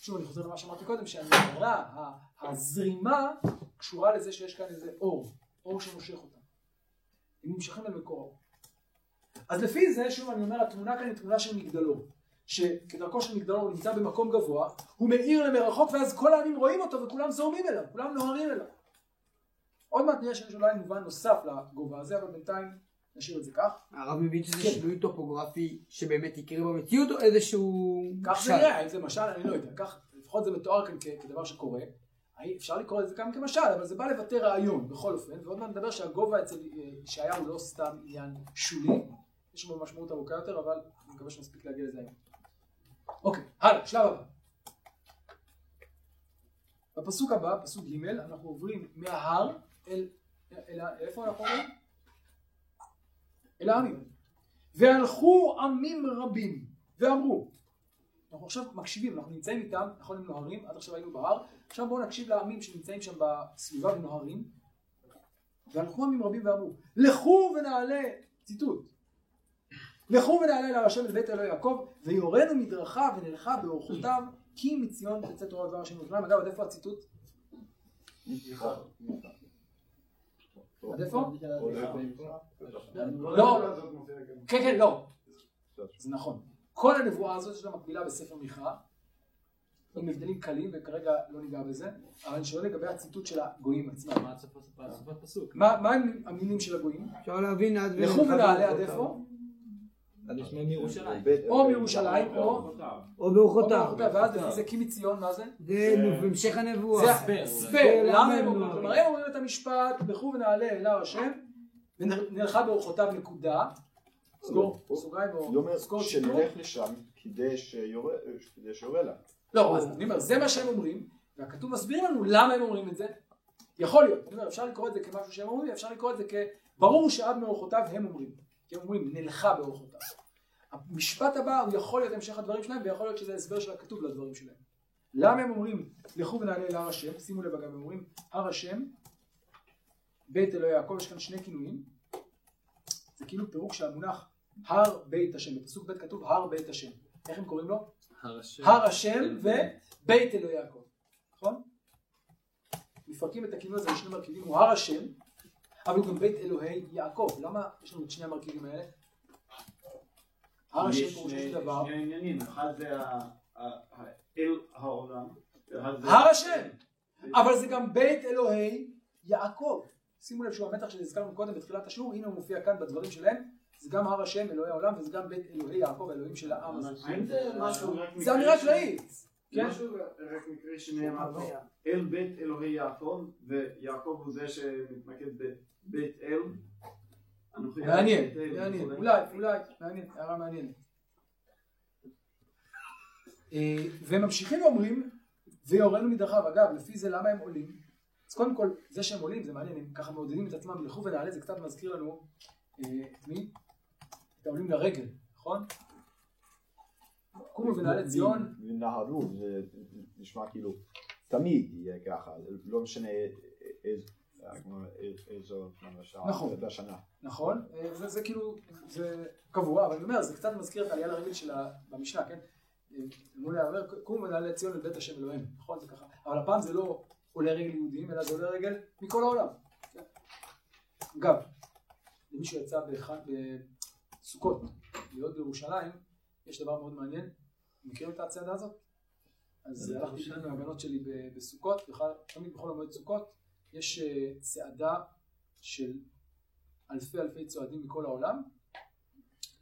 שוב אני חוזר למה שאמרתי קודם, שהנהרה, ה- הזרימה, קשורה לזה שיש כאן איזה אור, אור שמושך אותם. הם נמשכים אל מקור האור. אז לפי זה, שוב אני אומר, התמונה כאן היא תמונה של מגדלור. שכדרכו של מגדלור הוא נמצא במקום גבוה, הוא מאיר למרחוק ואז כל העמים רואים אותו וכולם זורמים אליו, כולם נוהרים אליו. עוד מעט נראה שיש אולי מובן נוסף לגובה הזה, אבל בינתיים נשאיר את זה כך. הרב מבין שזה כן. שינוי טופוגרפי שבאמת יקרה במציאות או איזשהו... כך זה? נראה, אם זה משל, אני לא יודע, כך לפחות זה מתואר כאן כדבר שקורה. אפשר לקרוא לזה גם כמשל, אבל זה בא לבטא רעיון בכל אופן, ועוד מעט נדבר שהגובה אצל אה, ישעיהו הוא לא סתם עניין שולי, יש בו משמעות ארוכה יותר, אבל אני מקווה שנספיק להגיע לזה היום. אוקיי, הלאה, שלב הבא. בפסוק הבא, פסוק ג', אנחנו עוברים מההר אל, אל, ה- איפה אנחנו עוברים? אל העמים. והלכו עמים רבים, ואמרו, אנחנו עכשיו מקשיבים, אנחנו נמצאים איתם, נכון הם נוהרים, עד עכשיו היינו בהר, עכשיו בואו נקשיב לעמים שנמצאים שם בסביבה ונוהרים, והלכו עמים רבים ואמרו, לכו ונעלה, ציטוט, לכו ונעלה אל השם בית אלוהי יעקב, ויורנו מדרכה ונלכה באורחותיו, כי מציון תצא תורה ודבר השם. אגב, עד איפה הציטוט? עד איפה? לא, כן כן לא, זה נכון. כל הנבואה הזאת יש לה מקבילה בספר מיכה, עם הבדלים קלים וכרגע לא ניגע בזה, אבל אני שואל לגבי הציטוט של הגויים עצמם. מה המילים של הגויים? אפשר להבין עד... לכו ונעלה עד איפה? או מירושלים או או או באורחותיו. באורחותיו, ואז לפי זה כי מציון מה זה? זה המשך הנבואה. זה הסבר. למה הם למה אומרים? הם אומרים את המשפט, לכו ונעלה אל הר השם, ונלכה באורחותיו נקודה, סגור, סוגריים היא או אומרת סגור ציטוט. שנלך לשם כדי שיורה כדי שיורה לה. לא, אז אני אומר, זה מה שהם אומרים, והכתוב מסביר לנו למה הם אומרים את זה. יכול להיות, אני אומר, אפשר לקרוא את זה כמשהו שהם אומרים, אפשר לקרוא את זה כברור שעד מאורחותיו הם אומרים. כי הם אומרים, נלכה באורחותיו. המשפט הבא הוא יכול להיות המשך הדברים שלהם, ויכול להיות שזה הסבר של הכתוב לדברים שלהם. למה הם אומרים, לכו ונעלה אל הר השם, שימו לב אגב, הם אומרים, הר השם, בית אלוהי יעקב, יש כאן שני כינויים. זה כאילו פירוק של המונח הר בית השם, בפסוק ב' כתוב הר בית השם. איך הם קוראים לו? הר השם. הר השם ובית אלוהי יעקב, נכון? מפרקים את הכינוי הזה לשני מרכיבים, הוא הר השם, אבל הוא גם בית אלוהי יעקב. למה יש לנו את שני המרכיבים האלה? הר השם יש פירושו של דבר, שני עניינים, אחד זה ה- ה- ה- אל העולם, זה... הר השם, אבל זה גם בית אלוהי יעקב. שימו לב שהוא המתח שהזכרנו קודם בתחילת השיעור, הנה הוא מופיע כאן בדברים שלהם, זה גם הר השם אלוהי העולם וזה גם בית אלוהי יעקב האלוהים של העם הזה. זה זה אמירה כללית, כן? משהו רק מקרי שנאמר פה, אל בית אלוהי יעקב, ויעקב הוא זה שמתמקד בבית אל. מעניין, מעניין. אולי, אולי, מעניין, הערה מעניינת. אה, והם ממשיכים ואומרים, ויורנו מדרכיו. אגב, לפי זה למה הם עולים? אז קודם כל, זה שהם עולים זה מעניין, הם ככה מעודדים את עצמם, לכו ונעלה, זה קצת מזכיר לנו אה, את מי? את העולים לרגל, נכון? קומו ונעלה ציון, ונהרו זה נשמע כאילו תמיד יהיה ככה, לא משנה איז- איזו נכון. בשנה. נכון? אה, זה, זה כאילו, זה קבוע, אבל אני אומר, זה קצת מזכיר את העלייה לרגל של ה... במשנה, כן? אה, אמרו להיאמר, קומו ונעלה ציון לבית השם אלוהים, נכון? זה ככה. אבל הפעם זה לא עולי רגל יהודים, אלא זה עולי רגל מכל העולם. כן? אגב, למישהו יצא באחד, בסוכות, להיות בירושלים, יש דבר מאוד מעניין. מכירים את הצעדה הזאת? אז הלכתי עם הבנות שלי בסוכות, תמיד בכל המועד סוכות, יש אה, צעדה של אלפי אלפי צועדים מכל העולם,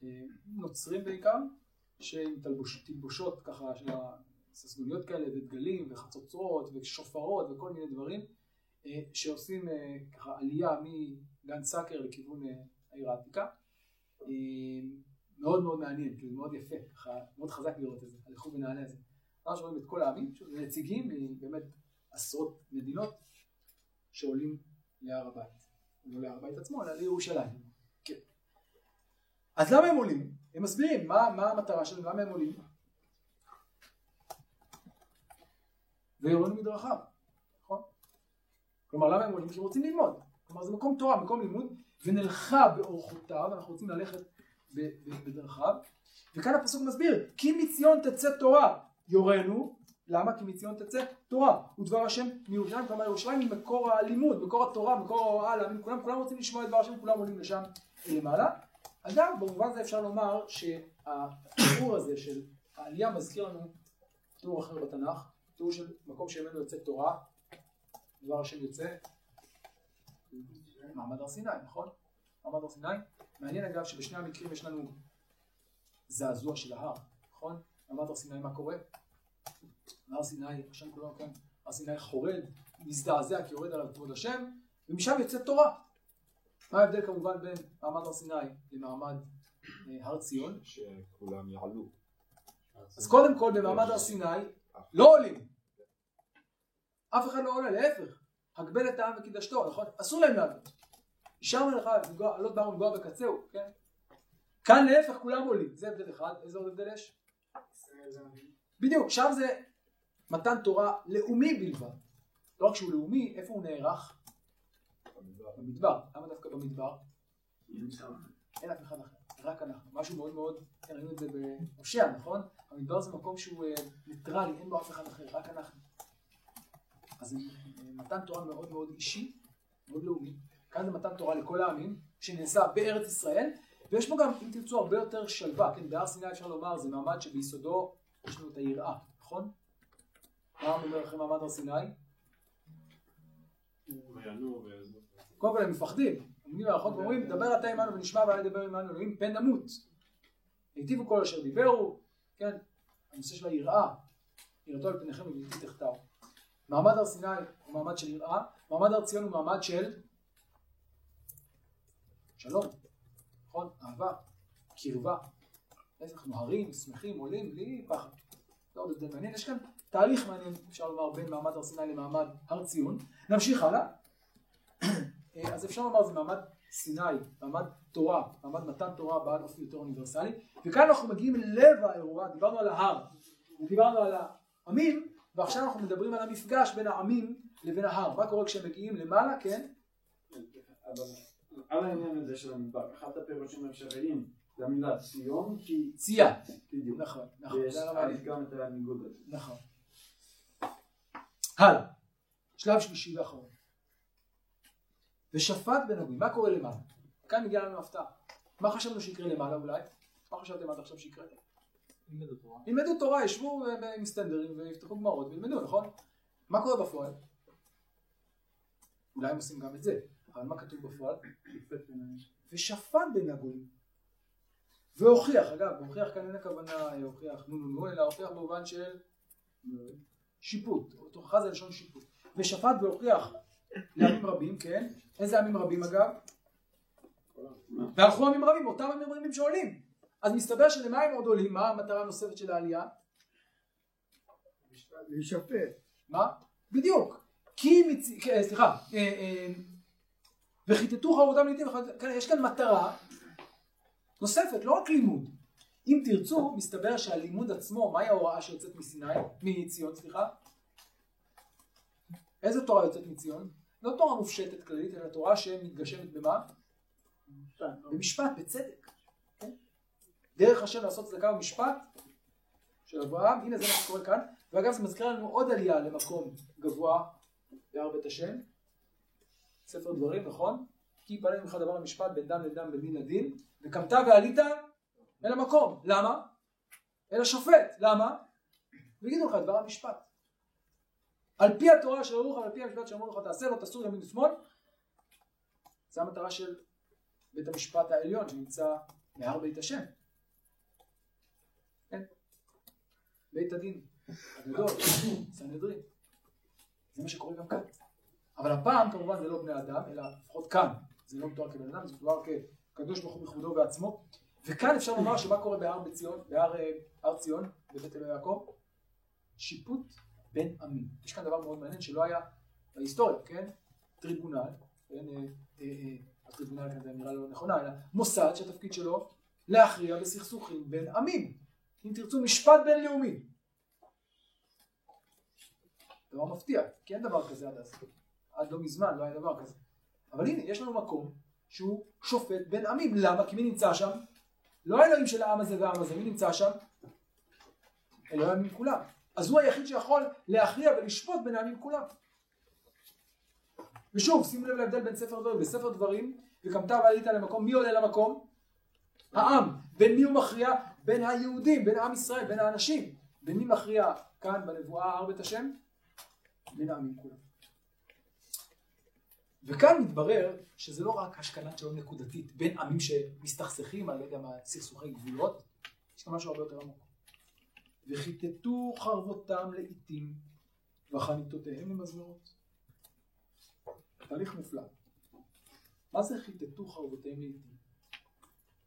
אה, נוצרים בעיקר, שעם תלבוש, תלבושות ככה של הססגוניות כאלה ודגלים וחצוצרות ושופרות וכל מיני דברים, אה, שעושים ככה עלייה מגן סאקר לכיוון העיר העתיקה. מאוד מאוד מעניין, כאילו מאוד יפה, מאוד חזק לראות את זה, הלכו ונעלה את זה. ממש רואים את כל העמים, נציגים מבאמת עשרות מדינות שעולים להר הבית. לא להר הבית עצמו, אלא לירושלים. כן. אז למה הם עולים? הם מסבירים מה, מה המטרה שלהם, למה הם עולים. ויורנו מדרכיו, נכון? כלומר למה הם עולים? כי רוצים ללמוד. כלומר זה מקום תורה, מקום לימוד, ונלכה באורחותיו, אנחנו רוצים ללכת בדרכיו. וכאן הפסוק מסביר, כי מציון תצא תורה יורנו, למה? כי מציון תצא תורה, ודבר השם מירושלים, כלומר ירושלים היא מקור הלימוד, מקור התורה, מקור ההוראה, להאמין, כולם, כולם רוצים לשמוע את דבר השם, כולם עולים לשם למעלה. אגב, במובן הזה אפשר לומר שהתיאור הזה של העלייה מזכיר לנו תיאור אחר בתנ"ך, תיאור של מקום שממנו יוצא תורה, דבר השם יוצא, מעמד הר סיני, נכון? מעמד הר סיני. מעניין אגב שבשני המקרים יש לנו זעזוע של ההר, נכון? מעמד הר סיני מה קורה? הר סיני, השם כולו כן, הר סיני חורד, מזדעזע כי יורד עליו כבוד השם, ומשם יוצאת תורה. מה ההבדל כמובן בין מעמד הר סיני למעמד אה, הר ציון? שכולם יעלו. אז קודם כל במעמד הר סיני לא עולים. אף אחד לא עולה, להפך. הגבל את העם וקידשתו, נכון? אסור להם לעלות. השארנו לך לפגוע- עלות באנו לפגוע בקצהו, כן? כאן להפך כולם עולים. זה הבדל אחד. איזה עוד הבדל יש? בדיוק, שם זה מתן תורה לאומי בלבד. לא רק שהוא לאומי, איפה הוא נערך? במדבר. למה דווקא במדבר? אין אף אחד אחר, רק אנחנו. משהו מאוד מאוד, כן, ראינו את זה בהושע, נכון? המדבר זה מקום שהוא אה, ניטרלי, אין בו אף אחד אחר, רק אנחנו. אז אה, מתן תורה מאוד מאוד אישי, מאוד לאומי. כאן זה מתן תורה לכל העמים, שנעשה בארץ ישראל, ויש בו גם, אם תרצו, הרבה יותר שלווה. כן, בהר סיני אפשר לומר, זה מעמד שביסודו יש לנו את היראה, נכון? מה אומר לכם מעמד הר סיני? קודם כל הם מפחדים, עומדים מהרחוק ואומרים, דבר אתה עמנו ונשמע ואל ידבר עמנו אלוהים, פן נמות. היטיבו כל אשר דיברו, כן, הנושא של היראה, יראתו על פניכם ובלתי תחתיו. מעמד הר סיני הוא מעמד של יראה, מעמד הר ציון הוא מעמד של שלום, נכון? אהבה, קרבה. אנחנו הרים, שמחים, עולים, בלי פחד. לא עוד הבדל מעניין, יש כאן תהליך מעניין, אפשר לומר, בין מעמד הר סיני למעמד הר ציון. נמשיך הלאה. אה, אז אפשר לומר זה מעמד סיני, מעמד תורה, מעמד מתן תורה בעל אופי יותר אוניברסלי, וכאן אנחנו מגיעים ללב האירוע, דיברנו על ההר, דיברנו על העמים, ועכשיו אנחנו מדברים על המפגש בין העמים לבין ההר, מה קורה כשהם מגיעים למעלה, כן? על העניין הזה של המדבר, אחד הפירושים האפשריים זה המילה ציון, כי צייה, בדיוק, נכון, נכון, ויש גם את הניגוד הזה. נכון. הלאה, שלב שלישי ואחרון. ושפט בין הגויים, מה קורה למעלה? כאן מגיעה לנו הפתעה. מה חשבנו שיקרה למעלה אולי? מה חשבתם עד עכשיו שיקרה? ילמדו תורה. ילמדו תורה, ישבו עם סטנדרים ויפתחו גמרות וילמדו, נכון? מה קורה בפועל? אולי הם עושים גם את זה, אבל מה כתוב בפועל? ושפט בין הגויים. והוכיח, אגב, והוכיח כאן אין הכוונה הוכיח נו נו נו, אלא הוכיח במובן של שיפוט, הוכחה זה לשון שיפוט. ושפט והוכיח לעמים רבים, כן? איזה עמים רבים אגב? והלכו עמים רבים, אותם עמים רבים שעולים. אז מסתבר שלמה הם עוד עולים? מה המטרה הנוספת של העלייה? להישפט. מה? בדיוק. כי מצ... אה, סליחה, אה, אה, וכיתתו חרבותם לעתים, כן, יש כאן מטרה נוספת, לא רק לימוד. אם תרצו, מסתבר שהלימוד עצמו, מהי ההוראה שיוצאת מסיני, מציון, סליחה? איזה תורה יוצאת מציון? לא תורה מופשטת כללית, אלא תורה שמתגשמת במה? במשפט, בצדק. כן? דרך השם לעשות צדקה ומשפט של אברהם, הנה זה מה שקורה כאן. ואגב זה מזכיר לנו עוד עלייה למקום גבוה בהר בית השם. ספר דברים, נכון? כי יפלא ממך דבר למשפט בין דם לדם בין דין לדין, וקמת ועלית אל המקום. למה? אל השופט. למה? ויגידו לך דבר המשפט. על פי התורה של לך ועל פי המשפט שאמרו לך תעשה לא תסור ימין ושמאל. זו המטרה של בית המשפט העליון שנמצא בהר בית השם. כן? בית הדין הגדול, סנהדרין. זה מה שקורה גם כאן. אבל הפעם כמובן זה לא בני אדם, אלא לפחות כאן זה לא מתואר כבן אדם, זה מתואר כקדוש ברוך הוא בכבודו ועצמו. וכאן אפשר לומר שמה קורה בהר בציון, בהר אה, ציון, בבית אלוהי יעקב? שיפוט בין עמים. יש כאן דבר מאוד מעניין שלא היה בהיסטוריה, כן? טריבונל, כן? אה, אה, הטריבונל כאן זה נראה לא נכונה, אלא מוסד שהתפקיד שלו להכריע בסכסוכים בין עמים. אם תרצו משפט בינלאומי. דבר מפתיע, כי אין דבר כזה עד אז. עד לא מזמן לא היה דבר כזה. אבל הנה, יש לנו מקום שהוא שופט בין עמים. למה? כי מי נמצא שם? לא האלוהים של העם הזה והעם הזה, מי נמצא שם? אלוהים העמים כולם. אז הוא היחיד שיכול להכריע ולשפוט בין העמים כולם. ושוב, שימו לב להבדל בין ספר דברים. בספר דברים, וקמת ועלית למקום, מי עולה למקום? העם. בין מי הוא מכריע? בין היהודים, בין עם ישראל, בין האנשים. בין מי מכריע כאן בנבואה הר בית השם? בין העמים כולם. וכאן מתברר שזה לא רק השכנת שלום נקודתית בין עמים שמסתכסכים על מה סכסוכי גבולות, יש גם משהו הרבה יותר עמוק. וכיתתו חרבותם לעיתים וחניתותיהם למזמרות. תהליך מופלא. מה זה חיטטו חרבותיהם לעיתים?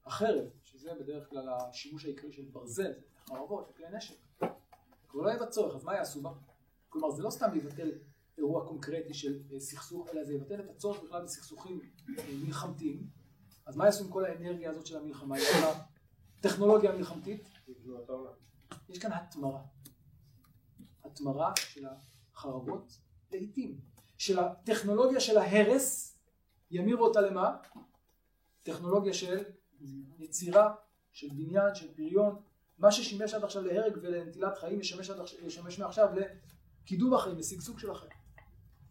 החרב, שזה בדרך כלל השימוש העיקרי של ברזל, חרבות, כלי נשק. כבר לא יהיה בצורך, אז מה יעשו בה? כלומר, זה לא סתם לבטל אירוע קונקרטי של אה, סכסוך, אלא זה יבטל את הצורך בכלל בסכסוכים אה, מלחמתיים. אז מה יעשו עם כל האנרגיה הזאת של המלחמה? יש לה טכנולוגיה מלחמתית. יש כאן התמרה. התמרה של החרבות לעיתים. של הטכנולוגיה של ההרס, ימירו אותה למה? טכנולוגיה של יצירה, של בניין, של פריון. מה ששימש עד עכשיו להרג ולנטילת חיים ישמש, ישמש מעכשיו לקידום החיים, לשגשוג של החיים.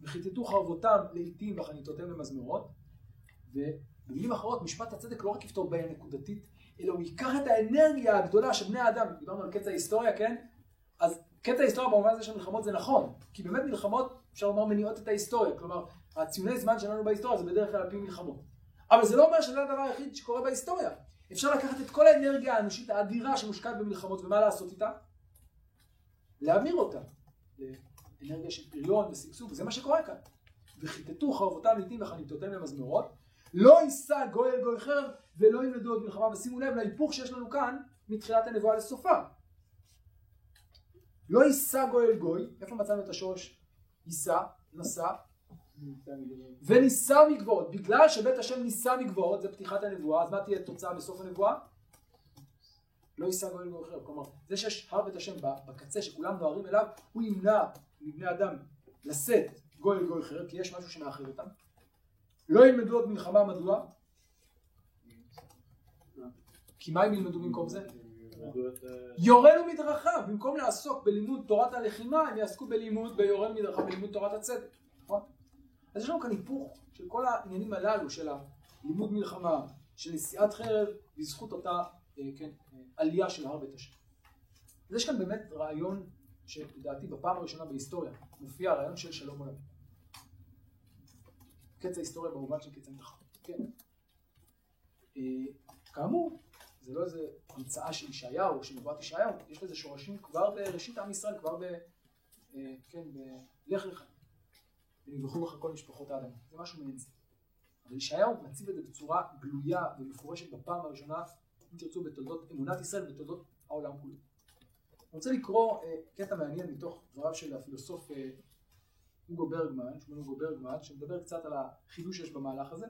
וכיתתו חרבותם לעיתים וחניתותיהם למזמרות, ובמילים אחרות משפט הצדק לא רק יפתור בעיה נקודתית, אלא הוא ייקח את האנרגיה הגדולה של בני האדם, דיברנו על קץ ההיסטוריה, כן? אז קץ ההיסטוריה במובן הזה של מלחמות זה נכון, כי באמת מלחמות, אפשר לומר, מניעות את ההיסטוריה, כלומר, הציוני זמן שלנו בהיסטוריה זה בדרך כלל על פי מלחמות. אבל זה לא אומר שזה הדבר היחיד שקורה בהיסטוריה. אפשר לקחת את כל האנרגיה האנושית האדירה שמושקעת במלחמות, ומה לעשות איתה? להמיר אותה. אנרגיה של פריון ושגשוג, וזה מה שקורה כאן. וכיתתו חרבותם לעתים וחניתותיהם למזמורות, לא יישא גוי אל גוי חרב ולא ילמדו עוד מלחמה, ושימו לב להיפוך שיש לנו כאן מתחילת הנבואה לסופה. לא יישא גוי אל גוי, איפה מצאנו את השורש? יישא, נשא, ונישא מגבעות, בגלל שבית השם נישא מגבעות, זה פתיחת הנבואה, אז מה תהיה תוצאה בסוף הנבואה? לא יישא גוי אל גוי חרב, כלומר זה שיש הר בית השם בקצה שכולם נוהרים אליו, הוא ימנע מבני אדם לשאת גוי אל גוי חרב, כי יש משהו שמאחר אותם. לא ילמדו עוד מלחמה, מדוע? כי מה הם ילמדו במקום זה? יורנו מדרכיו, במקום לעסוק בלימוד תורת הלחימה, הם יעסקו בלימוד, ביורנו מדרכיו, בלימוד תורת הצדק, נכון? אז יש לנו כאן היפוך של כל העניינים הללו, של הלימוד מלחמה, של נשיאת חרב, בזכות אותה, אה, כן, אה, עלייה של הר בית השם. אז יש כאן באמת רעיון שלדעתי בפעם הראשונה בהיסטוריה מופיע הרעיון של שלום עולמי. קץ ההיסטוריה במובן של קץ המלחמה. כן. אה, כאמור, זה לא איזה המצאה של ישעיהו של נבואת ישעיהו, יש לזה שורשים כבר בראשית עם ישראל, כבר ב... אה, כן, בלך לך. ונברכו לך כל משפחות האדם. זה משהו מעין זה. אבל ישעיהו מציב את זה בצורה גלויה ומפורשת בפעם הראשונה, אם תרצו, בתולדות אמונת ישראל ובתולדות העולם כולו. אני רוצה לקרוא אה, קטע מעניין מתוך דבריו של הפילוסוף אה, אוגו ברגמן, שמו אוגו ברגמן, שמדבר קצת על החידוש שיש במהלך הזה,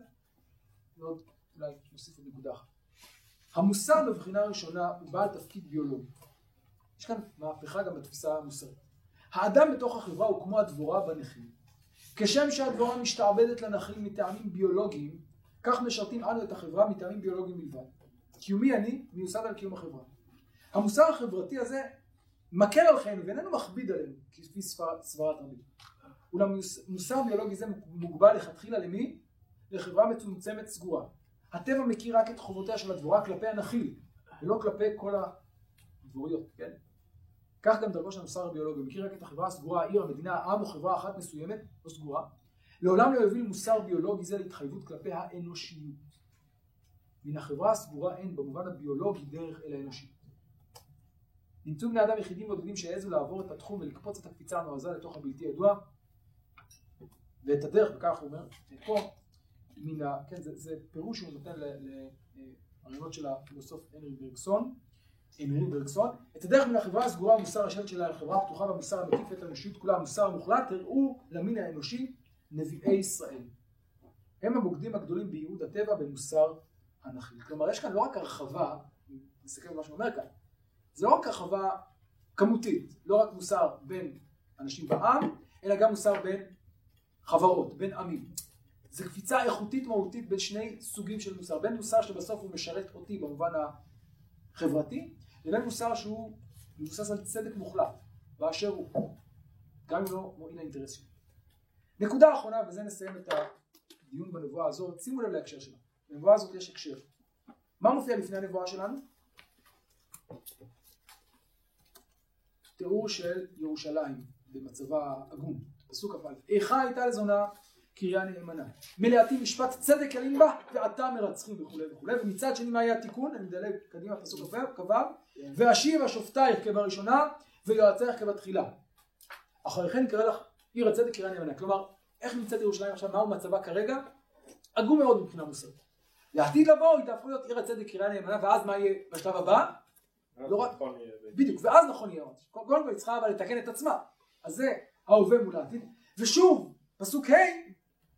ועוד אולי נוסיף עוד נקודה אחת. המוסר בבחינה ראשונה הוא בעל תפקיד ביולוגי. יש כאן מהפכה גם בתפיסה המוסרית. האדם בתוך החברה הוא כמו הדבורה בנכים. כשם שהדבורה משתעבדת לנחים מטעמים ביולוגיים, כך משרתים אנו את החברה מטעמים ביולוגיים בלבד. קיומי אני מיוסד על קיום החברה. המוסר החברתי הזה מקל על חיינו ואיננו מכביד עלינו, כפי סברת רבים. אולם מוס- מוסר ביולוגי זה מוגבל לכתחילה למי? לחברה מצומצמת סגורה. הטבע מכיר רק את חובותיה של הדבורה כלפי הנחיל, ולא כלפי כל הדבוריות, כן? כך גם דרכו של המוסר הביולוגי, מכיר רק את החברה הסגורה, העיר, המדינה, העם או חברה אחת מסוימת, לא סגורה. לעולם לא יוביל מוסר ביולוגי זה להתחייבות כלפי האנושיות. מן החברה הסגורה אין במובן הביולוגי דרך אל האנושיות. נמצאו בני אדם יחידים בודדים שהעזו לעבור את התחום ולקפוץ את הקפיצה הנועזה לתוך הבלתי ידוע ואת הדרך, וכך הוא אומר, פה, מן ה... כן, זה, זה פירוש שהוא נותן לרעיונות של הפילוסוף הנרי ברגסון, הנרי ברגסון, את הדרך מן החברה הסגורה המוסר השלט שלה לחברה הפתוחה והמוסר המקיף את האנושיות כולה, המוסר המוחלט, הראו למין האנושי נביאי ישראל. הם הבוגדים הגדולים בייעוד הטבע במוסר הנחיל. כלומר, יש כאן לא רק הרחבה, אני מסתכל על מה שהוא אומר כאן, זה לא רק הרחבה כמותית, לא רק מוסר בין אנשים בעם, אלא גם מוסר בין חברות, בין עמים. זו קפיצה איכותית מהותית בין שני סוגים של מוסר, בין מוסר שבסוף הוא משרת אותי במובן החברתי, לבין מוסר שהוא מבוסס על צדק מוחלט, באשר הוא, גם אם לא מועיל לאינטרס שלי. נקודה אחרונה, ובזה נסיים את הדיון בנבואה הזאת, שימו לב להקשר שלה. בנבואה הזאת יש הקשר. מה מופיע לפני הנבואה שלנו? תיאור של ירושלים במצבה עגום, פסוק כ"א. איכה הייתה לזונה קריה נאמנה. מלאתי משפט צדק ילין בה ועתה מרצחים וכולי וכולי. ומצד שני מה היה התיקון? אני מדלג קדימה פסוק כ"ו. ואשיב השופטייך כבראשונה ויועצייך כבתחילה. אחרי כן יקרא לך עיר הצדק קריה נאמנה. כלומר, איך נמצאת ירושלים עכשיו? מהו מצבה כרגע? עגום מאוד מבחינה מוסרית. לעתיד לבוא היא תהפוך להיות עיר הצדק קריה נאמנה ואז מה יהיה בשלב הבא? לא רק- נכון. בדיוק, ואז נכון יהיה עוד. קודם כל היא צריכה אבל לתקן את עצמה. אז זה ההווה מול העתיד. ושוב, פסוק ה',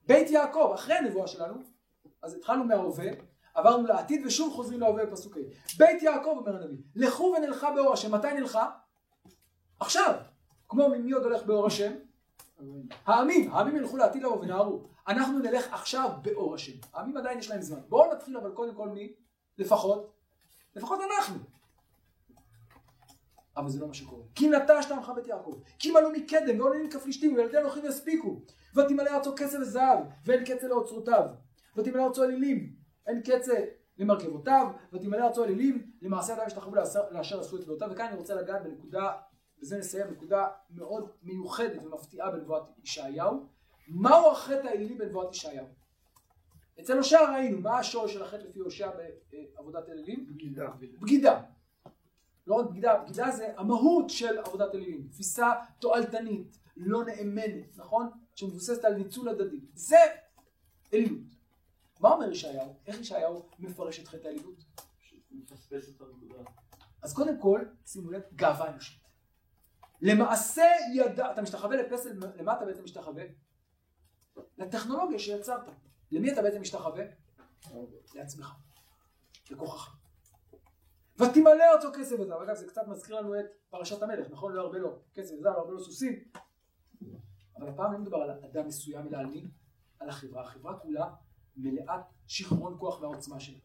בית יעקב, אחרי הנבואה שלנו, אז התחלנו מההווה, עברנו לעתיד ושוב חוזרים להווה בפסוק ה'. בית יעקב אומר הנביא, לכו ונלכה באור השם. מתי נלכה? עכשיו. כמו מי עוד הולך באור השם? העמים, העמים ילכו לעתיד לבוא ונהרו. אנחנו נלך עכשיו באור השם. העמים עדיין יש להם זמן. בואו נתחיל אבל קודם כל מי? לפחות? לפחות אנחנו. אבל זה לא מה שקורה. כי נטשת עמך בית יעקב, כי מלאו מקדם ועוללים כפלישתים וילדי אנוכי יספיקו, ותמלא ארצו כסף וזהב, ואין קצה לאוצרותיו, ותמלא ארצו אלילים, אין קצה למרכבותיו, ותמלא ארצו אלילים, למעשה אדם ישתחוו לאשר- עשו את דעותיו, וכאן אני רוצה לגעת בנקודה, בזה נסיים, נקודה מאוד מיוחדת ומפתיעה בנבואת ישעיהו, מהו החטא האלילי בנבואת ישעיהו? אצל הושע ראינו, מה השורש של החטא לפי הושע בעבודת אלילים? בגידה. בגידה. לא רק בגידה, בגידה זה המהות של עבודת אלילים, תפיסה תועלתנית, לא נאמנת, נכון? שמבוססת על ניצול הדדי. זה אלילות. מה אומר ישעיהו? איך ישעיהו מפרש את חטא האלילות? אז קודם כל, שימו לב, גאווה אנושית. למעשה ידע, אתה משתחווה לפסל, למה אתה בעצם משתחווה? לטכנולוגיה שיצרת. למי אתה בעצם משתחווה? לעצמך, לכוחך. ותמלא ארצו כסף וזהב. אגב, זה קצת מזכיר לנו את פרשת המלך, נכון? לא הרבה לא. כסף וזהב, הרבה לא סוסים. אבל הפעם לא מדובר על אדם מסוים, אלא על מי? על החברה. החברה כולה מלאת שיכרון כוח והעוצמה שלה.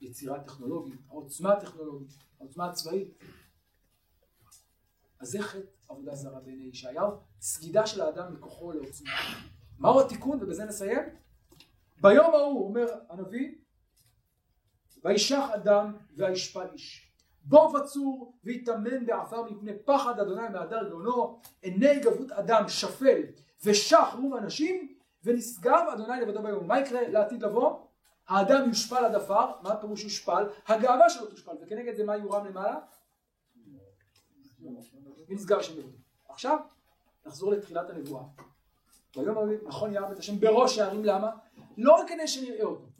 היצירה הטכנולוגית, העוצמה הטכנולוגית, העוצמה הצבאית. אז זה חטא עבודה זרה בעיני ישעיהו, סגידה של האדם מכוחו לעוצמה. מהו התיקון? ובזה נסיים. ביום ההוא, אומר הנביא, וישח אדם וישפל איש. בוא בצור ויטמן בעפר מפני פחד אדוני מהדר גאונו, עיני גבות אדם שפל ושח רום אנשים, ונשגב אדוני לבדו ביום. מה יקרה לעתיד לבוא? האדם יושפל עד עפר, מה הפירוש יושפל? הגאווה שלו תושפל, וכנגד זה מה יורם למעלה? ונשגב השם לבדו. עכשיו, נחזור לתחילת הנבואה. ההוא נכון ירם את השם בראש הערים, למה? לא רק כדי שנראה אותו.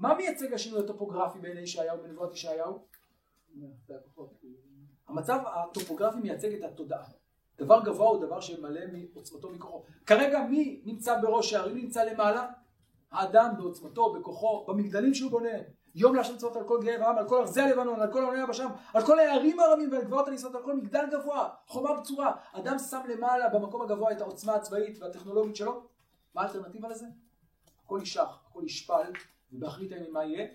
מה מייצג השינוי הטופוגרפי בעיני ישעיהו, בנבואת ישעיהו? המצב הטופוגרפי מייצג את התודעה. דבר גבוה הוא דבר שמלא מעוצמתו מכוחו. כרגע מי נמצא בראש הערים? נמצא למעלה? האדם בעוצמתו, בכוחו, במגדלים שהוא בונה. יום להשם צבאות על כל גאה ועם, על כל ארזי הלבנון, על כל עוני היבשם, על כל הערים הרמים ועל גבעות הניסות, על כל מגדל גבוה, חומה בצורה. אדם שם למעלה במקום הגבוה את העוצמה הצבאית והטכנולוגית שלו. מה האלטרנטיבה לזה? הכל יישח, הכל ישפל, ובאחרית הימים מה יהיה?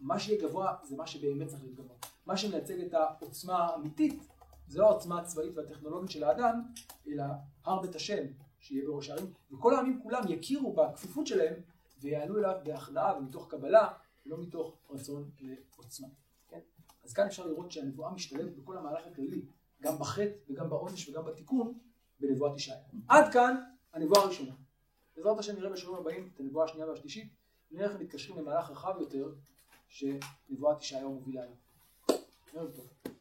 מה שיהיה גבוה זה מה שבאמת צריך להיות גבוה. מה שמייצג את העוצמה האמיתית זה לא העוצמה הצבאית והטכנולוגית של האדם, אלא הר בית השם שיהיה בראש הערים, וכל העמים כולם יכירו בכפיפות שלהם ויעלו אליו בהכנעה ומתוך קבלה, ולא מתוך רצון לעוצמה. כן? אז כאן אפשר לראות שהנבואה משתלבת בכל המהלך הכללי, גם בחטא וגם בעונש וגם בתיקון, בנבואת ישעיה. עד כאן הנבואה הראשונה. בעזרת השם נראה בשיעורים הבאים את הנבואה השנייה והשלישית, ונראה איך מתקשרים למהלך רחב יותר שנבואת ישעיהו מובילה אליו. ערב טוב.